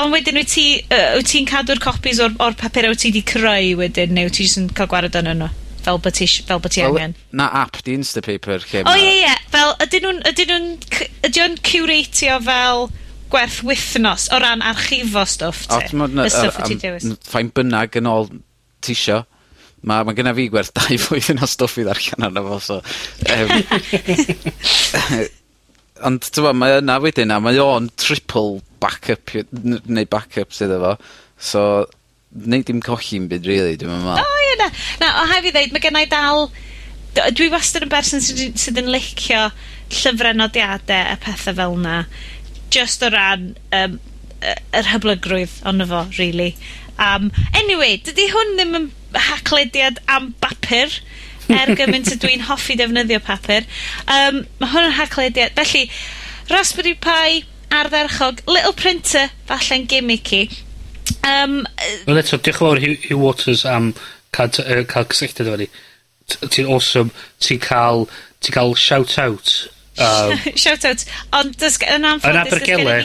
Ond wedyn wyt ti, uh, wyt ti'n cadw'r copies o'r, or papur wyt ti wedi creu wedyn, neu wyt ti jyst yn cael gwared yn nhw? Fel bod ti, fel bod ti well, angen. Na app di Instapaper. lle O oh, ie, ie. Fel, ydyn nhw'n, ydyn nhw'n, ydy nhw'n curatio fel gwerth wythnos o ran archifo stwff ti? O, y stwff wyt ti'n dewis. Fain bynnag yn ôl tisio mae ma genna fi gwerth dau flwyddyn o stwff i ddarllen arno fo, so... Um, Ond t'mo' mae yna wedyn a mae o'n triple backup, i- n- neu backup sydd efo. so neud dim colli'n byd really, dwi'n yn me'wl. O ie na, na o rhaid fi ddeud mae gennau dal dy- dwi wastad yn berson sydd, sydd yn licio llyfrau nodiadau a pethau fel 'na, Just o ran um, y yr hyblygrwydd ond fo really. Um, anyway, dydy hwn ddim yn haclediad am bapur er gymaint y dwi'n hoffi defnyddio papur. Um, mae hwn yn haclediad. Felly, Raspberry Pi, ardderchog, little printer, falle'n gimmicky. Um, Wel eto, diolch yn fawr Hugh, Hugh Waters am cael, uh, cael cysylltiad efo ni. Ti'n awesome, ti'n cael, ti cael shout-out. Um, shout-out, ond yn anffodus... Yn Abergele,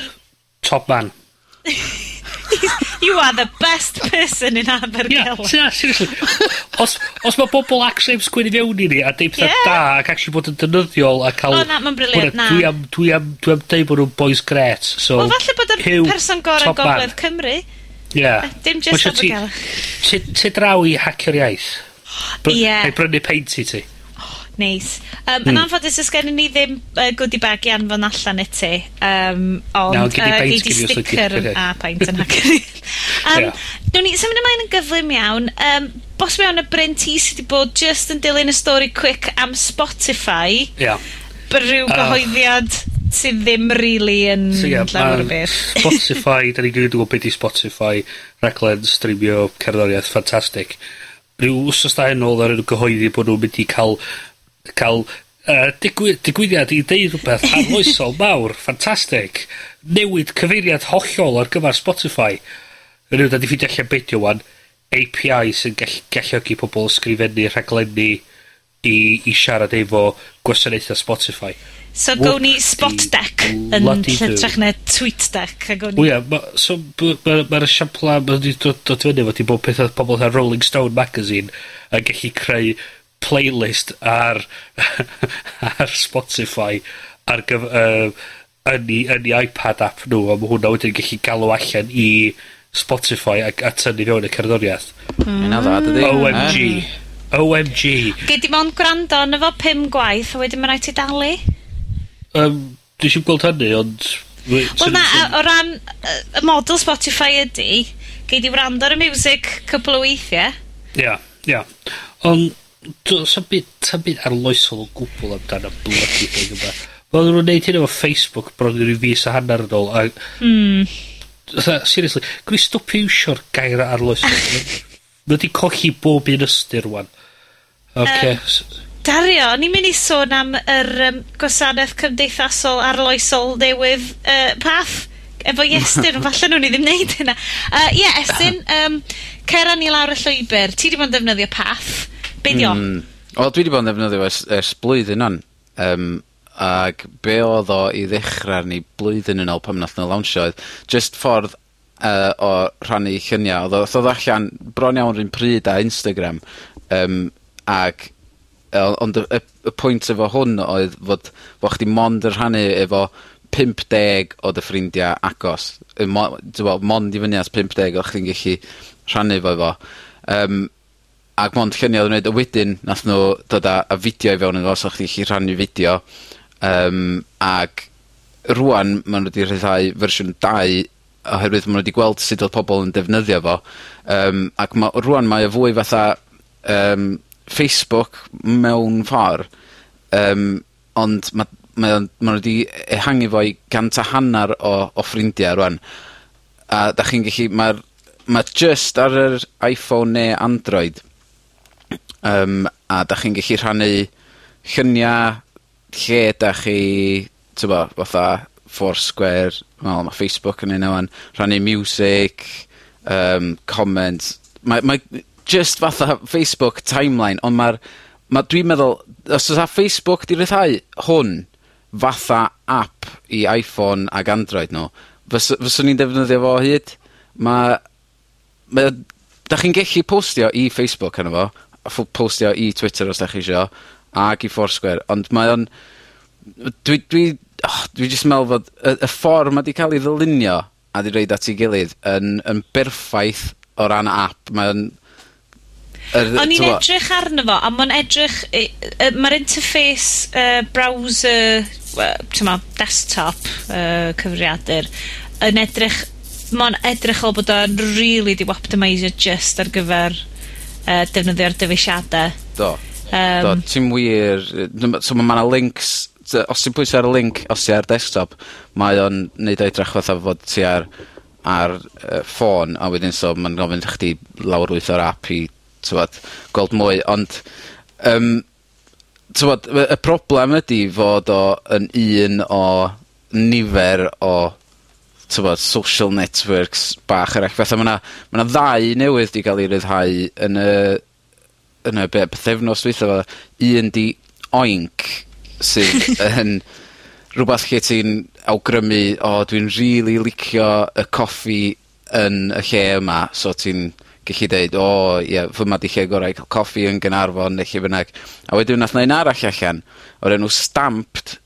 top man. You are the best person in Abergele. Yeah, seriously. os, os mae bobl actually am sgwini fewn i ni, a deud pethau yeah. da, ac actually bod yn dynyddiol a cael... O, na, mae'n briliant, na. Dwi am, dwi am, dwi am deud bod nhw'n boys gret, so... Wel, falle bod yr person gorau gogledd Cymru. Yeah. Dim just Abergele. Ti, ti draw i hacio'r iaith? Ie. Yeah. Neu brynu paint i ti. Neis. Um, hmm. mm. Yn anffodus, ys gen i ni ddim uh, goodie bag i anfon allan i ti. Um, ond, no, gei uh, di sticker a paint yn hacker. um, yeah. Dwi'n ni, symud ymlaen yn gyflym iawn. Um, bos mewn y Bryn T sydd wedi bod just yn dilyn y stori quick am Spotify. Ia. Yeah. Rhyw gyhoeddiad uh, sydd ddim really yn so, yeah, llawer o beth. Spotify, da ni gyd yn gwybod beth i Spotify, raglen streamio cerddoriaeth ffantastig. Rhyw wsos da ôl ar gyhoeddi bod nhw'n mynd i cael cael uh, digwy- digwyddiad i ddeud rhywbeth arloesol mawr, ffantastig. Newid cyfeiriad hollol ar gyfer Spotify. Ma' da 'di ffidio allan beidio 'wan. API sy'n gall galluogi pobl sgrifennu rhaglenni i i siarad efo gwasanaethau Spotify. So gawn ni Spot Deck yn hytrach na Tweet Deck ag o'n i... O ia, ma' so mae'r ma' ma'r esiampla ma' 'di dod dod fyny efo 'di bod pethau pobl fatha Rolling Stone Magazine yn gallu creu playlist ar ar Spotify ar gyf- uh, yn i, yn i iPad app nhw a mae hwnna wedyn gallu galw allan i Spotify a, a tynnu fewn y cerddoriaeth Hmm. Dda, dydi? OMG. OMG. Gei di mond gwrando yn efo pum gwaith, a wedyn mae'n rhaid i dalu? Um, dwi eisiau gweld hynny, ond... Wel na, o ran y model Spotify ydy, gei di wrando ar y music cwpl o weithiau. Ia, ia. Ond do's sa'm byd, sa'n byd arloesol o gwbl amdano y thing yma. Wel, nhw'n neud hyn efo Facebook bron i'r fus a hanner yn ôl, a... Mm. Tha, seriously, gwni stopio iwsio'r gair arloesol. Mae wedi colli bob un ystyr, wan. Okay. Um, Dario, ni'n mynd i sôn am yr um, gwasanaeth cymdeithasol arloesol newydd uh, path efo Iestyn, falle nhw'n i ddim wneud hynna. Ie, uh, yeah, Estyn, um, cera ni lawr y llwybr, ti di bod yn defnyddio path. Be' 'di o? Hmm. Wel dwi wedi bod yn ddefnyddio ers ers blwyddyn o'n. Um, ag be' oedd o i ddechrau arni blwyddyn yn ôl pam nath nhw lawnsio oedd just ffordd uh, o rhannu lluniau. Oedd o ddodd allan bron iawn rhywun pryd a Instagram, Um, ag yy ond y y y pwynt efo hwn oedd fod fod chdi mond yn rhannu efo pump deg o dy ffrindiau agos. Yy mo- t'mod mond i fyny at 50 deg o chdi'n gellu rhannu 'fo efo. Um, Ac mond lluniau oedd yn neud, a wedyn nath nhw dod â â fideo i fewn yn fo o'ch chdi'n chi rhannu fideo, um, ac rwan maen nhw wedi rhyddhau fersiwn 2 oherwydd maen nhw wedi gweld sut oedd pobl yn defnyddio fo, um, ac ma', rwan mae o fwy fatha um, Facebook mewn ffordd um, ond ma' mae o'n, ma' nhw wedi ehangu fo i gant a hannar o o ffrindiau rwan a da chi'n gallu mae'r ma' just ar yr iPhone neu Android um, a da chi'n gallu rhannu llunia' lle da chi t'bo' fatha Foursquare, wel mae Facebook yn un o'n rhannu music um, comments. Mae mae just fatha Facebook timeline, ond mae'r ma' dwi'n meddwl, os oes 'a Facebook 'di ryddhau hwn fatha app i Iphone ag Android nhw fys- fyswn ni'n defnyddio fo o hyd. Ma' mae o... 'Dach chi'n gallu postio i Facebook yna fo, ffo- postio i Twitter os da chi isio, ag i Foursquare, ond mae o'n, dwi dwi oh, dwi jyst meddwl fod y y ffordd mae 'di cael ei ddylunio a 'di reid at ei gilydd yn yn berffaith o ran app. Mae o'n, yr. O'n i'n edrych arno fo, a mae'n edrych, yy, yy, ma'r interface uh, browser, uh, t'mo, desktop uh, cyfriadur, yn edrych, Mae'n edrych o bod o'n really 'di optimeisio e just ar gyfer uh, defnyddio'r dyfeisiadau. Do. Um, Do, ti'n wir, dym- so mae yna links... ty- os ti'n pwysio ar y link, os ti ar desktop mae o'n neud o edrych fatha fod ti ar ar uh, ffôn, a wedyn so mae'n gofyn i chdi lawerwyth o'r app i t'mod gweld mwy, ond Um, t'mod y y broblem ydy fod o yn un o nifer o t'mod social networks bach eraill, fatha ma' 'na ma' 'na ddau newydd 'di ga'l 'u ryddhau yn y yn y be' pythefnos dwytha 'ma. Un 'di Oink sydd yn rwbath lle ti'n awgrymu o dwi'n rili licio y coffi yn y lle yma, so ti'n gellu deud o ie fyma 'di lle gorau i ca'l coffi yn Gaernarfon neu lle bynnag. A wedyn nath 'na un arall allan o'r enw Stamped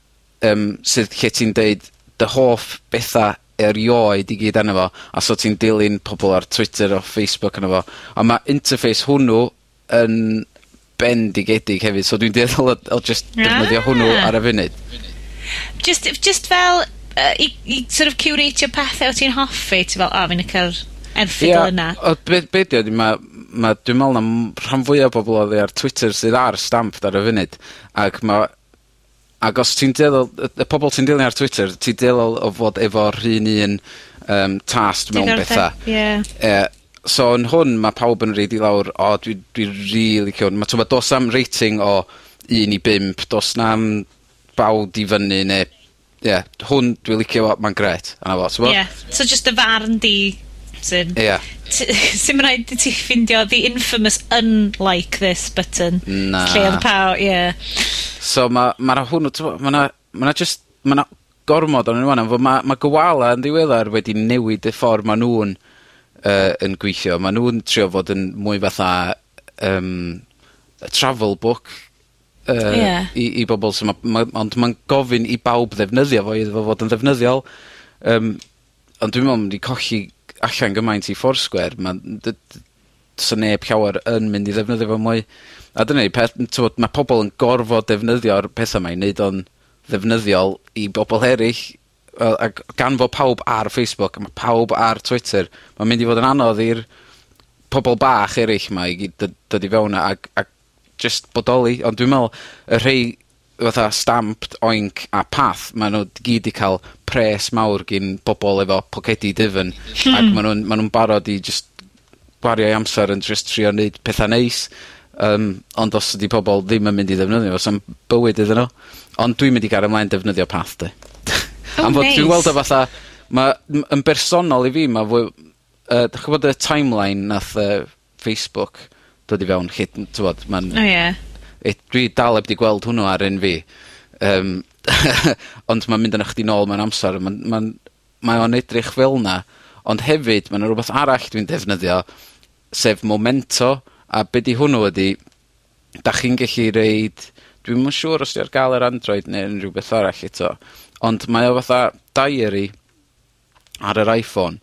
um, sydd lle ti'n deud dy hoff betha erioed i gyd arno fo, a so ti'n dilyn pobl ar Twitter o Facebook arno fo, a ma' interface hwnnw yn bendigedig hefyd, so dwi'n deddol o, o just defnyddio hwnnw ah. ar y funud. Just, just fel, uh, i, i sort of curatio pethau o ti'n hoffi, ti'n fel, o, oh, fi'n cael erthigol yeah, yna. O, be, be di oedd, ma, ma, dwi'n meddwl na rhan fwyaf o bobl oedd ar Twitter sydd ar stamp ar y funud, ac mae Ac os ti'n dueddol, y y pobol ti'n dilyn ar Twitter, ti'n dueddol o fod efo'r rhun un um, tast mewn betha. Ie. Yy, so yn hwn mae pawb yn reid i lawr, o dwi dwi really licio mae Ma' do's am rating o 1 i 5 do's na'm bawd i fyny neu ie, hwn dwi'n licio fo, ma'n grêt, a fo t'mo'? Ie, so just y farn di button. Ia. Sim rhaid i ti ffindio the infamous unlike this button. Na. Lle oedd pawb, ie. So ma', ma 'na hwnnw, ma' 'na, ma' 'na just, ma' 'na gormod onyn nw ŵan, ond ma', ma' Gowala yn ddiweddar wedi newid y ffordd ma' nhw'n yy, yn gweithio. Ma' nhw'n trio fod yn mwy fatha yym, travel book yy, yeah. i, i bobl. So ma, ma, ond ma'n gofyn i bawb ddefnyddio fo iddo fo fod yn ddefnyddiol. Yym, ond dwi'n me'wl mynd i colli allan gymaint i Foursquare, mae'n sa neb llawer yn mynd i ddefnyddio fo mwy. A dyna ni, peth, tywod, mae pobl yn gorfod defnyddio'r pethau yma i wneud o'n ddefnyddiol i bobl eraill. Ac gan fod pawb ar Facebook, mae pawb ar Twitter, mae'n mynd i fod yn anodd i'r pobl bach eraill yma i dod i fewn ac, ac just bodoli. Ond dwi'n meddwl, y rhei fatha stamped, oink a path, maen nhw gyd i cael pres mawr gin bobol efo pocedi dyfyn hmm. Ac ma' nw'n ma' nw'n barod i jyst gwario'u amser yn jyst trio neud petha neis. um, ond os ydi pobol ddim yn mynd i ddefnyddio fo sa'm bywyd iddyn nhw Ond dwi'n mynd i gael ymlaen defnyddio Path di O oh, Am fod neis. dwi'n weld o fatha ma' m- yn bersonol i fi ma' fwy uh, 'dych bod y timeline nath uh, Facebook dod i fewn lle ti'n t'mod ma'n... Oh, o ie. It, dwi dal heb 'di gweld hwnnw ar un fi. Um, ond mae'n mynd yn chdi nôl mewn amser. A ma'n mae o'n edrych fel 'na, ond hefyd ma' 'na rwbeth arall dwi'n defnyddio, sef Momento, a be' 'di hwnnw ydi da chi'n gallu reid, dwi'n mwyn siŵr os 'di ar ga'l ar Android neu unrhyw beth arall eto, ond mae o fatha diary ar yr Iphone,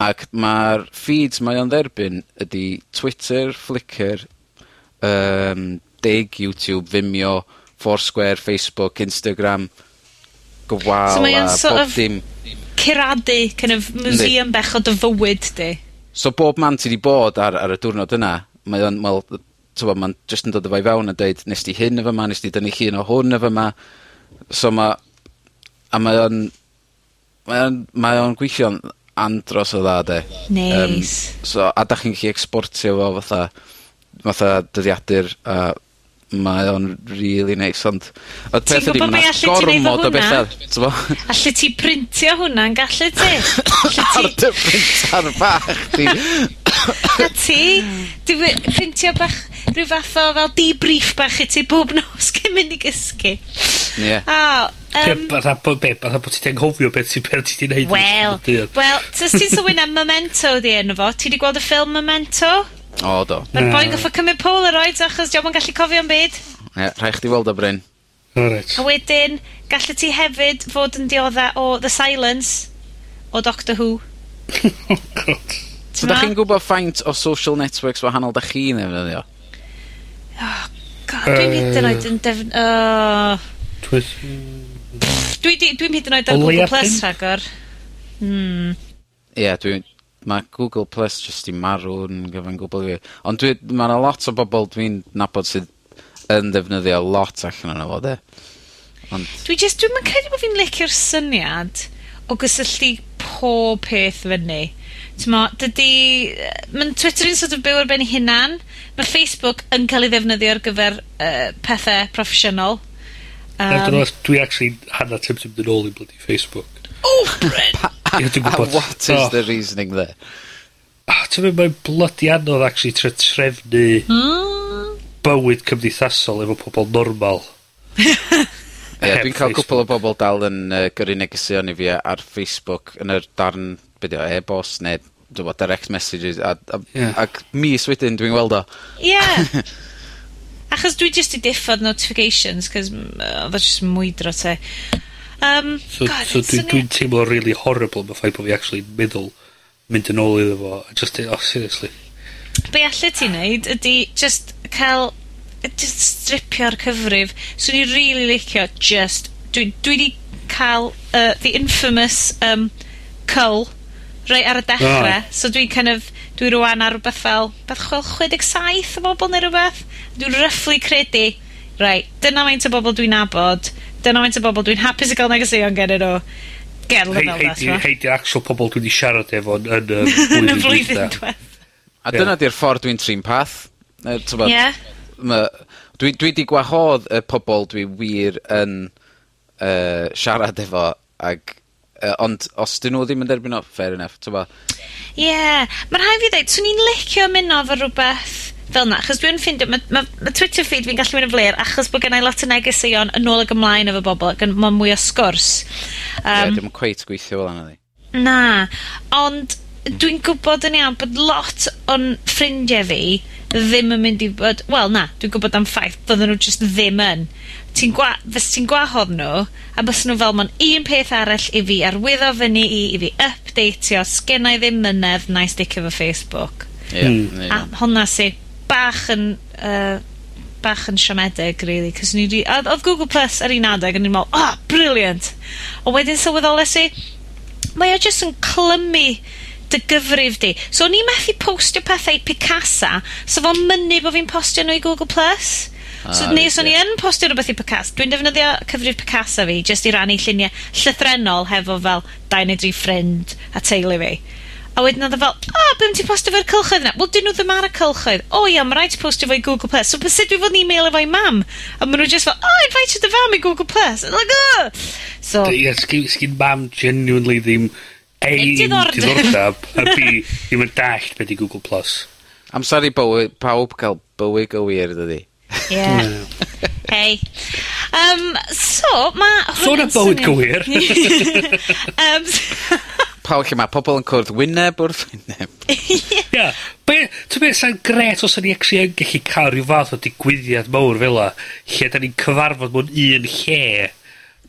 ac mae'r feeds mae o'n dderbyn ydy Twitter, Flickr, um, Dig, YouTube, Vimeo, Foursquare, Facebook, Instagram, gofal so a sort bob of dim. Ciradu, kind of museum Yndi. bech o dy fywyd di. So bob man ti 'di bod ar, ar y diwrnod yna, mae o'n, wel, t'mod, mae'n just yn dod efo i fewn a dweud, nes di hyn efo ma, nes di dynnu llun o hwn efo ma. So ma, a mae o'n, mae o'n, mae o'n gweithio'n andros o dda, de. Nice. Um, so, a da chi'n gallu exportio fo fatha, fatha dyddiadur a uh, mae o'n really nice, ond... Oedd peth ydi, mae gormod o bethau, t'bo? Allu ti printio hwnna'n gallu ti? Ar dy printar bach, ti. A ti, dwi'n printio bach, rhyw fath o fel debrief bach i ti bob nos cyn mynd i gysgu. Ie. Yeah. Um, Fatha bod be, fatha bod ti'n anghofio beth sy'n ti'n beth ti'n neud. Wel, wel, ti'n sylwi am Memento di enw fo? Ti wedi gweld y ffilm Memento? O do. Ma'r boi'n goffa cymryd Polaroids achos diolch yn gallu cofio 'im byd. Ie, rhaid chdi weld o bryn. O. A wedyn, gallu ti hefyd fod yn diodda o The Silence, o Doctor Who. oh God. So da chi'n gwybod faint o social networks wahanol da chi'n ddefnyddio? God, dwi'n hyd yn oed yn defn... Oh. Dwi'n dwi hyd yn oed ar Google Plus rhagor. Hmm. Ie, yeah, dwi'n mae Google Plus just i marw yn gyfan gwbl fi. Ond dwi... mae yna lot o bobl dwi'n nabod sydd yn ddefnyddio lot allan onno fo 'de. Ond... Dwi just, dwi'n mynd credu bod fi'n licio'r syniad o gysylltu pob peth fyny. T'mo, Mae'n Twitter yn sort of byw ar ben ei hunan. Mae Facebook yn cael ei ddefnyddio ar gyfer uh, pethau proffesiynol. Um, Dyna dwi actually hanner tempted mynd yn ôl i bloody Facebook. Oh, Bryn! Ie, dwi'n gwbod. what is oh. the reasoning there? Ah, ti'n mynd, mae'n bloody anodd, actually, tre trefnu mm. bywyd cymdeithasol efo pobl normal. Ie, yeah, dwi'n cael cwpl o bobl dal yn uh, gyrru negesion i fi ar Facebook yn yr darn, beth yw, e-bost neu dwi'n bod direct messages, a, a, yeah. ac mis wedyn dwi'n weld o. Ie. Achos dwi just i diffodd notifications, cos oedd uh, jyst mwydro te. Um, so, God, so dwi, dwi'n teimlo really horrible am y ffaith bod fi actually meddwl mynd yn ôl iddo fo, a just oh, seriously. Be allu ti wneud ydy just cael, just stripio'r cyfrif. Swn i'n really licio just, dwi, dwi di cael uh, the infamous um, cull rei ar y dechrau. Oh. So dwi'n kind of, dwi rwan ar rhywbeth fel, beth chwel 67 o bobl neu rhywbeth. Dwi'n rufflu credu, rai, dyna maint o bobl dwi'n nabod, dyna faint o bobl dwi'n hapus i gael negeseuon gen nhw. Gerl yn fel Heidi actual pobl dwi wedi siarad efo yn yn y flwyddyn diwetha. A dyna di'r ffordd dwi'n trin path. Ie. Dwi wedi gwahodd y pobl dwi wir yn uh, siarad efo ag Uh, ond os dyn nhw ddim yn derbyn o, fair enough, ti'n Ie, yeah. mae'n rhaid fi dweud, swn i'n licio mynd o fo rhywbeth fel na, achos dwi'n ffindio, mae ma, ma Twitter feed fi'n gallu mynd yn fler, achos bod gennau lot o negeseuon yn ôl ag ymlaen efo bobl, ac mae mwy o sgwrs. Um, Ie, yeah, dim cweith gweithio fel yna, ddi. Na, ond dwi'n gwybod yn iawn bod lot o'n ffrindiau fi ddim yn mynd i bod... Wel, na, dwi'n gwybod am ffaith, bydden nhw just ddim yn. Ti'n gwa, fes ti'n gwahodd nhw, a bys nhw fel ma'n un peth arall i fi arwyddo fyny i, i fi updateio, sgennau ddim mynedd, na i dick efo Facebook. Ie, yeah, mm. A hwnna sy bach yn, uh, bach yn siomedig, really 'c'os ni i 'di... Odd odd Google Plus ar un adeg yn i'n meddwl oh brilliant, ond wedyn sylweddoles i, mae o jyst yn clymu dy gyfrif di. So o'n i methu postio pethau Picasa, so fo'n mynnu bod fi'n postio nhw i Google Plus. Ah, so, ah, nes o'n i yn postio rhywbeth i Picasso. Dwi'n defnyddio cyfrif Picasso fi, jyst i rannu lluniau llythrenol hefo fel dau neu dri ffrind a teulu fi. A wedyn oedd o fel, o, oh, beth ti'n postio fo'r cylchoedd yna? Wel 'dyn nhw ddim ar y cylchoedd. O ia mae rhaid ti postio fo i Google Plus. So be' sud dwi fod yn emailo fo'i mam? A maen nhw just fel oh invite invited the fam i Google Plus. I'm like oh! So... Ie sgin, sgyn mam genuinely ddim A, diddordeb, diddordeb a B, ddim yn dallt beth i Google Plus. Amser i bywyd, pawb cael bywyd go wir, dydi? Yeah. hey. Um, so, mae... Sôn so am bywyd go um, pawb lle mae pobl yn cwrdd wyneb wrth wyneb. Ie. Be', ti'n be' sa'n gret os o'n i actually yn gallu cael rhyw fath o digwyddiad mawr fel fela, lle da ni'n cyfarfod mewn un lle,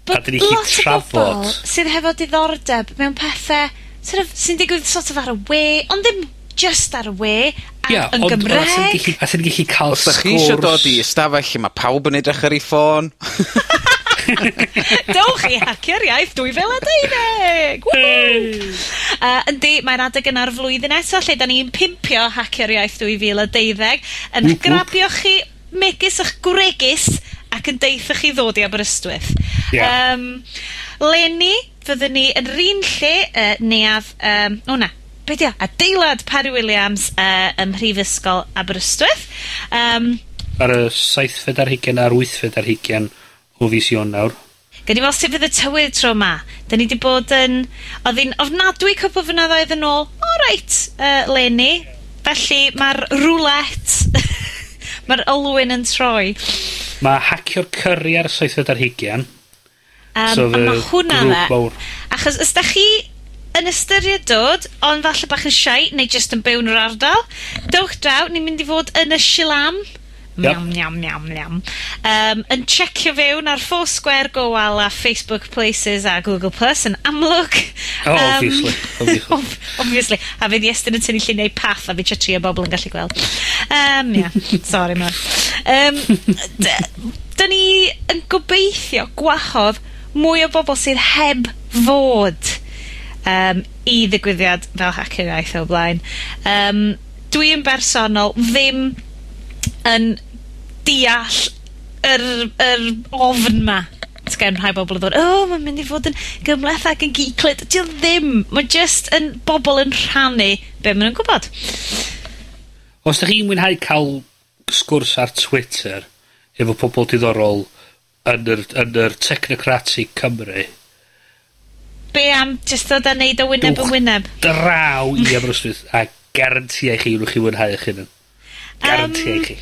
a 'dan ni gellu trafod. bobl sydd hefo diddordeb mewn pethau sor' of, sy'n digwydd sort of ar y we, ond ddim just ar y we, a Ia, yn Gymreg. Ie, ond gallu, a 'sen ni gellu sgwrs... Os da chi eisiau dod i ystafell lle mae pawb yn edrych ar ei ffôn. Dowch i hacio'r iaith 2012! uh, yndi, mae'n adeg yna'r flwyddyn eto lle da ni'n pimpio hacio'r iaith 2012 yn grabio chi megis eich gwregus ac yn deithio chi ddod i Aberystwyth. Yeah. Um, Lenny, fyddwn ni yn rin lle uh, neuaf... Um, o na, be di o, adeilad Parry Williams uh, ym Mhrifysgol Aberystwyth. Um, ar y 7 fed ar hugen a'r 8 fed ar hugen o fis Ionawr. Gan i weld sut fydd y tywydd tro yma. Da ni wedi bod yn... Oedd hi'n ofnadwy cwpl fynyddoedd yn ôl. O, reit, uh, Lenny. Felly mae'r roulette, mae'r olwyn yn troi. Mae hacio'r cyrru ar y soethfed ar hugian. Um, so, ond mae hwnna dde. Achos os da chi yn ystyried dod, ond falle bach yn siai, neu jyst yn byw yn yr ardal, dewch draw, ni'n mynd i fod yn y Silam. Miam, yep. miam, miam, miam. Um, yn checio fewn ar Foursquare, Gowal a Facebook Places a Google Plus yn amlwg. Oh, um, obviously. Obviously. obviously. A fydd Iestyn yn tynnu lluniau path a fi tra tri o bobl yn gallu gweld. Um, yeah, sorry man. Um, da ni yn gobeithio gwahodd mwy o bobl sydd heb fod um, i ddigwyddiad fel hacker iaith o blaen. Um, dwi yn bersonol ddim yn deall yr, yr ofn ma gen rhai bobl yn dod, o, oh, mae'n mynd i fod yn gymleth ac yn giclyd. Dio ddim. Mae jyst yn bobl yn rhannu be maen nhw'n gwybod. Os da chi'n mwynhau cael sgwrs ar Twitter efo pobl diddorol yn yr, yn yr technocratic Cymru... Be am jyst dod a neud o wyneb yn wyneb? Draw i Aberystwyth a garantia i chi wrth chi mwynhau eich hunan. Garanti um, chi.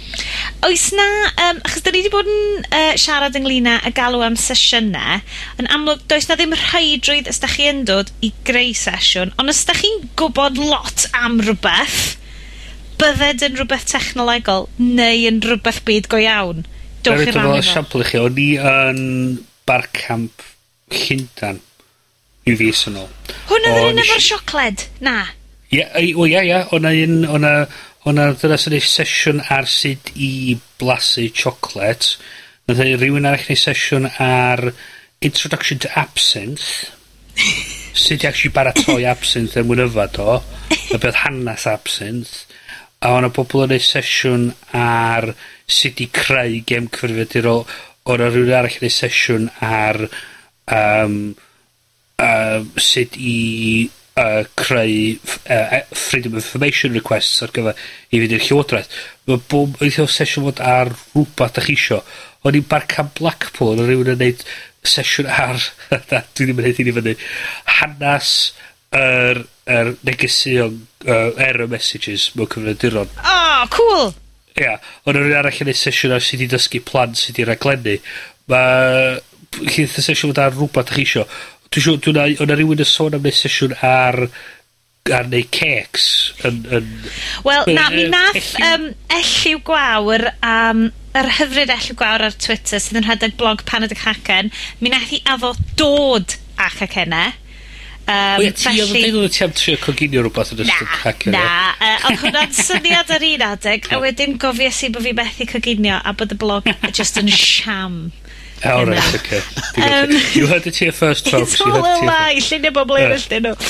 Oes na, um, achos da ni wedi bod yn uh, siarad ynglyn â y galw am sesiynau, yn amlwg does na ddim rhaidrwydd os da chi yn dod i greu sesiwn, ond os da chi'n gwybod lot am rhywbeth, bydded yn rhywbeth technolegol neu yn rhywbeth byd go iawn. Dowch i'r rhan efo. Siampl i chi, o'n i yn barcamp Llyndan, i fus yn ôl. Hwna oedd yr un efo'r siocled, na? Ie, yeah, o ie, yeah, ie, o'na un, o'na o' dyna sy'n ei sesiwn ar sut i blasu chocolate. Nath ei rhywun arall neu' sesiwn ar introduction to absinthe. sut i actually baratoi absinthe er mwyn yfad o, Y be' odd absinthe. A o' 'na bobol yn ei sesiwn ar sut i creu gem cyfrifiadurol. O' 'na rywun arall yn neu' sesiwn ar um, uh, sut i uh, creu ff- yy e, freedom of information requests ar gyfer i fynd i'r Llywodraeth. Mae bob eithio sesiwn fod ar rhywbeth 'dach chi isio. O'n i'n barcan Blackpool o'n rhywun yn neud sesiwn ar na dwi ddim yn neud hyn i fyny hanas yr yr negesion, uh, error messages mewn cyfrifiaduron. oh, cool! Ia, yeah, o'n rywun arall yn neud sesiwn ar sut i dysgu plant sut i raglennu. Mae lle 'tha sesiwn fod ar rhywbeth 'dach chi isio dwi'n siŵr, dwi 'na, o' 'na yn sôn am neud sesiwn ar ar neud cakes yn, yn... Wel, na, mi nath um, Elliw Gwawr am yr hyfryd Elliw Gwawr ar Twitter sydd yn rhedeg blog Paned y Cacen, mi nath hi afo dod â cacenne. Um, o ie, ti oedd yn deud oedd ti am trio coginio rhywbeth yn ystod hacker. Na, na. Uh, ond hwnna'n syniad ar un adeg, a wedyn gofies i bod fi methu coginio a bod y blog just yn siam. O right, oce. Um, you heard it here first, folks. It's all a lie. Llunio bobl eraill dyn nhw.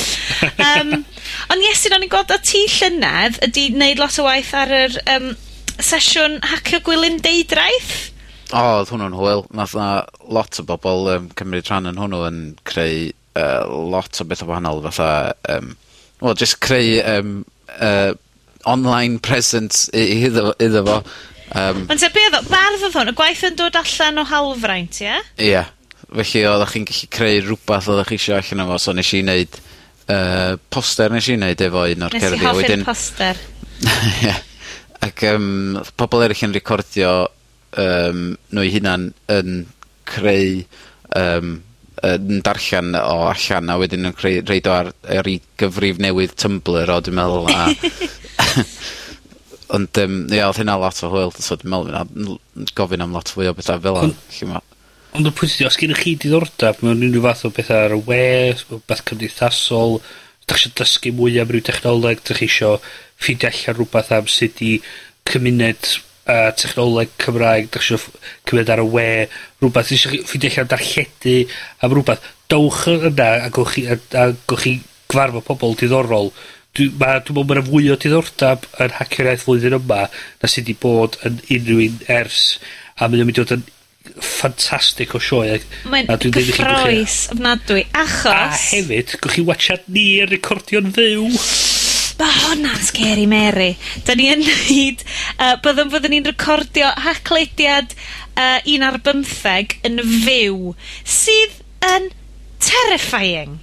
Um, ond yes, o'n i'n gweld o ti llynedd ydi wneud lot o waith ar yr um, sesiwn hacio Gwylyn deidraeth. O, oh, oedd hwnnw'n hwyl. Nath na lot o bobl um, cymryd rhan yn hwnnw yn creu uh, lot o beth o wahanol fatha... Um, Wel, just creu um, uh, online presence iddo, iddo fo Um, Ond te, be oedd o? Bardd oedd hwn? Y gwaith yn dod allan o halfraint, ie? Ie. Felly, oeddech chi'n gallu creu rhywbeth oeddech chi eisiau allan o fo, so nes i wneud uh, poster nes i wneud efo un o'r cerddi. Nes i hoffi'n poster. Ie. Ac um, pobl eraill yn recordio um, nhw hunan yn creu um, yn darllen o allan a wedyn yn creu, reid o ar, ar ei gyfrif newydd Tumblr o dwi'n meddwl a Ond um, ia, oedd hynna lot o hwyl, so dwi'n meddwl fydd gofyn am lot fwy o bethau fel hyn. Ond, ond y pwynt os gennych chi diddordeb mewn unrhyw fath o bethau ar y we, beth cymdeithasol, da chi eisiau dysgu mwy am ryw technoleg, da chi eisiau ffidio allan rhywbeth am sut i cymuned uh, technoleg Cymraeg, da chi eisiau cymuned ar y we, rhywbeth, da chi ffidio allan darlledu am rhywbeth, dowch yna a gwch chi, a, a gwch chi gwarfod pobl diddorol dwi, ma, dwi meddwl mae'n fwy o diddordab yn hacio'r flwyddyn yma na sydd wedi bod yn unrhyw un ers, a mae'n mynd i fod yn ffantastig o sioe. Mae'n gyffroes ofnadwy, achos... A hefyd, gewch chi watchad ni yn recordio'n fyw. Ma' hwnna'n scary Mary. Da ni yn neud... Uh, byddwn fyddwn ni'n recordio haclediad uh, un ar bymtheg yn fyw, sydd yn terrifying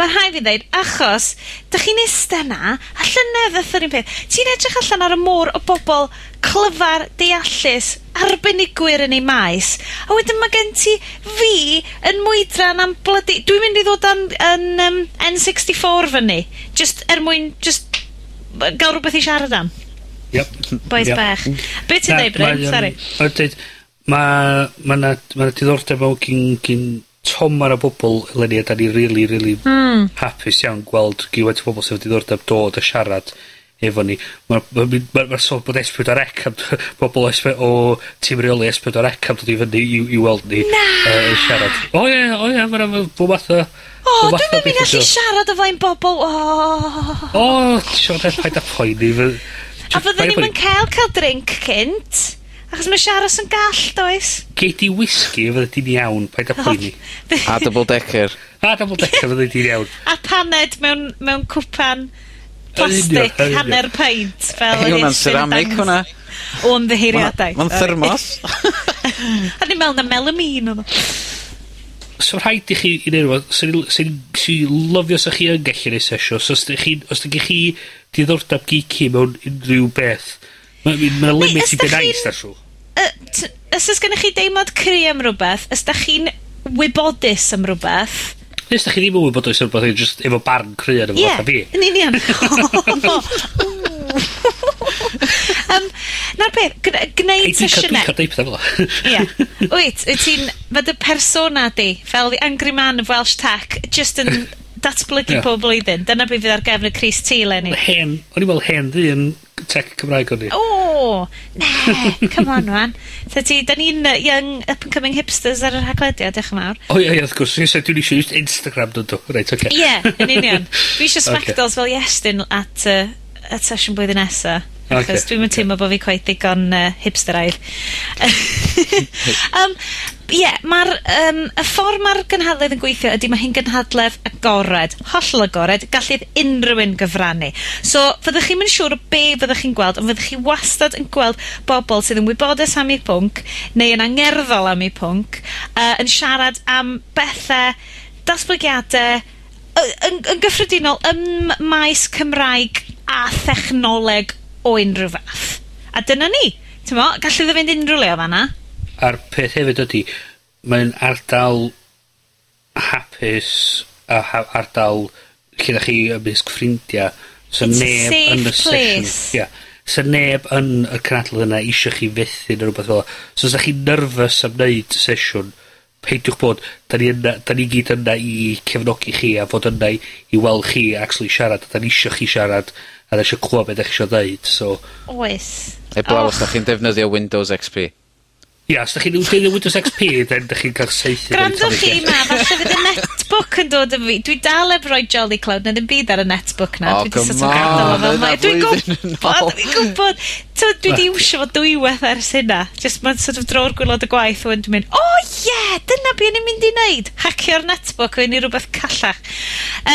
mae'n rhaid fi ddeud, achos, dych chi'n eistedd na, a llynedd y thyrun peth. Ti'n edrych allan ar y môr o bobl clyfar, deallus, arbenigwyr yn ei maes. A wedyn mae gen ti fi yn mwydran am blydi... Dwi'n mynd i ddod yn, yn um, N64 fyny. Just er mwyn, just gael rhywbeth i siarad am. Yep. Boes yep. bach. Be ti'n dweud, Bryn? Sorry. Mae ma, ma, ma, ma, ma, ma, ma, ma, ma, ma, toma o bobl eleni a da ni really, really Hmm. ...hapus iawn gweld gymaint o bobol sy efo diddordab dod a siarad efo ni. Mae'r Ma' ma' ma, ma' ma'r sôn bod Ess Pedwar Ec am bobl Ess Pe- o tîm reoli Ess Pedwar Ec am dod i fyny i i weld ni... Na! uh, siarad. O ie, o ie, ma' 'na bob math o O, dwi'n yn mynd allu siarad o flaen bobl. o! O, Sioned paid â poeni fy-... A fydden ni'm yn cael ca'l drink cynt. Achos mae Siaros yn gall, does? Gei di whisky, fydde ti'n iawn, paid a poeni. a double decker. A double decker, fydde ti'n iawn. a paned mewn, mewn cwpan plastic, hanner peint. Fel yn hwnna'n ceramic, hwnna. O ymddeheiriadau. Mae'n thermos. a ni'n meddwl na melamine o'n So rhaid i chi i neud rhywbeth, sy'n lyfio sa chi yn gallu neud sesio. So os ydych chi, os ydych chi diddordeb geeky mewn unrhyw beth, Mae'n ma limit i be nice, dasw. Os oes gennych chi deimlad cri am rhywbeth, os da chi'n wybodus am rhywbeth... Nes da chi ddim yn wybodus am rhywbeth, just efo barn cri ar efo yeah, fi. Ie, yn union. um, Na'r peth, gwneud sesiynau... Dwi'n cael deipth Ie. Wyt, wyt ti'n... Mae dy persona di, fel the angry man of Welsh Tech, just yn datblygu yeah. pob blwyddyn. Dyna beth fydd ar gefn y Chris T, Lenny. Hen, o'n i'n meddwl hen ddyn tech Cymraeg o'n i. O, ne, come on, man. So ti, da ni'n young up-and-coming hipsters ar yr haglediad, diolch yn fawr. O, ie, ie, wrth gwrs. Dwi'n eisiau, dwi'n Instagram, dwi'n dwi'n reit, oce. Ie, yn union. Dwi eisiau Smackdolls fel yes, at, uh, at session blwyddyn nesaf. Okay. Achos dwi'n mynd teimlo bod fi cweit digon yy hipsteraidd. um, ie, yeah, mae'r um, y ffordd mae'r gynhadledd yn gweithio ydy mae hi'n gynhadledd agored, hollol agored, gallith unryw un gyfrannu. So, fyddwch chi'n mynd siŵr o be' fyddwch chi'n gweld, ond fyddwch chi wastad yn gweld bobl sydd yn wybodus am eu pwnc, neu yn angerddol am eu pwnc, uh, yn siarad am bethau, datblygiadau, y- yn yn gyffredinol ym maes Cymraeg a thechnoleg o unrhyw fath. A dyna ni. Ti'n mo, gallu ni fynd unrhyw le o fanna. A'r peth hefyd ydy, mae'n ardal hapus a ha ardal lle da chi ymysg ffrindiau. So It's neb yn y session. Yeah. So neb yn y canadl yna eisiau chi fethu neu rhywbeth fel. So os da chi'n nyrfys am wneud sesiwn, peidiwch bod, da ni, yna, da ni gyd yna i cefnogi chi a fod yna i, i weld chi actually siarad, da ni eisiau chi siarad, a ddeisio clywed beth 'dach chi isio ddeud, so... Oes. Heblaw os 'dach chi'n defnyddio Windows XP. Ia os da chi'n defnyddio Windows XP then da chi'n cael seithi. Grandwch chi 'ma falle fydd y netbook yn dod yn fi. Dwi dal eb roi Jolly Cloud na ddim byd ar y netbook na. O, dwi sort of gadal o Dwi'n gwybod, dwi'n gwybod. Tyd, dwi wedi iwsio fo dwywaith ers hynna. Just mae'n sort of dro'r gwylod y gwaith o'n dwi'n mynd, o oh, ie, yeah, dyna beth ni'n mynd i wneud. Hacio'r netbook o'n i rhywbeth callach.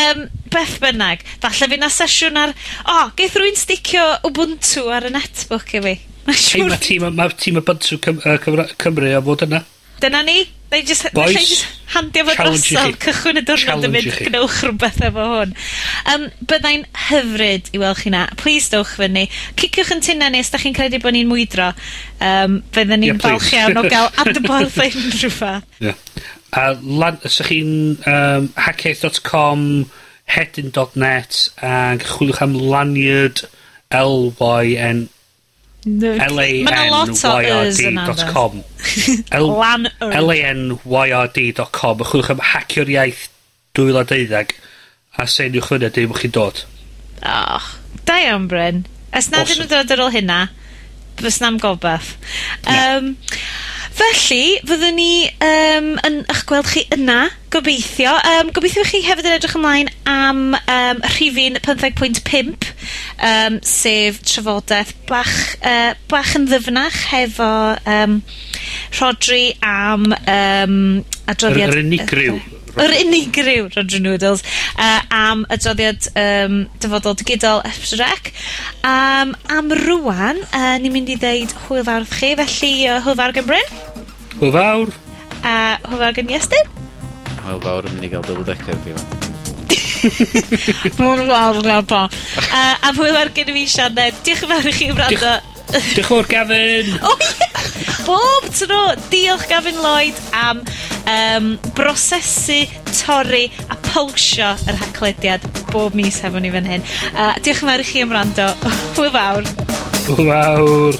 Um, beth bynnag, falle fi na sesiwn ar, o, oh, geith rwy'n sticio Ubuntu ar y netbook i fi. Mae'n siŵr. Mae'r tîm Ubuntu Cymru a fod yna. Dyna ni. Neu jyst, Bois, just handio fo drosodd, cychwyn y diwrnod yn mynd, gnewch rhywbeth efo hwn. Um, byddai'n hyfryd i weld chi na. Please dowch fyny. Ciciwch yn tunna ni os da chi'n credu bod ni'n mwydro. Um, byddwn ni'n yeah, falch iawn o gael adborth unrhyw fath. Yeah. A lan, os ydych chi'n um, hackaeth.com, hedyn.net, ac chwilwch am lanyard L-Y-N, lanyyd.com lanyyd.com Chwilwch am hacio'r iaith 2012 a seniwch fyny a dim chi'n dod. Oh, da iawn, Bryn. Os na awesome. dyn nhw'n dod ar ôl hynna, fys na'm gobaith. Um, Felly, fyddwn ni um, yn eich gweld chi yna, gobeithio. Um, gobeithio chi hefyd yn edrych ymlaen am um, rhifin 15.5, um, sef trafodaeth bach uh, bach yn ddyfnach hefo um, Rodri am yym adroddiad... Yr, yr unigryw yr unigryw Roger Noodles uh, am adroddiad um, dyfodol digidol Epsrec. Um, am rwan, uh, ni'n mynd i ddeud hwyl fawr chi, felly uh, hwyl fawr gan Bryn. Hwyl fawr. A uh, hwyl fawr gan Iestyn. Hwyl fawr yn mynd i gael double decker fi fan. Mae'n fawr na po. Uh, a hwyl fawr gen i fi, Sianed. Diolch yn fawr i chi wrando. Diolch fawr Gavin! O ie! Bob tro, diolch Gavin Lloyd am um, brosesu, torri a pulsio yr haclediad bob mis hefo ni fan hyn. Uh, diolch yn fawr i chi am rando. Hwyl fawr. Hwyl fawr.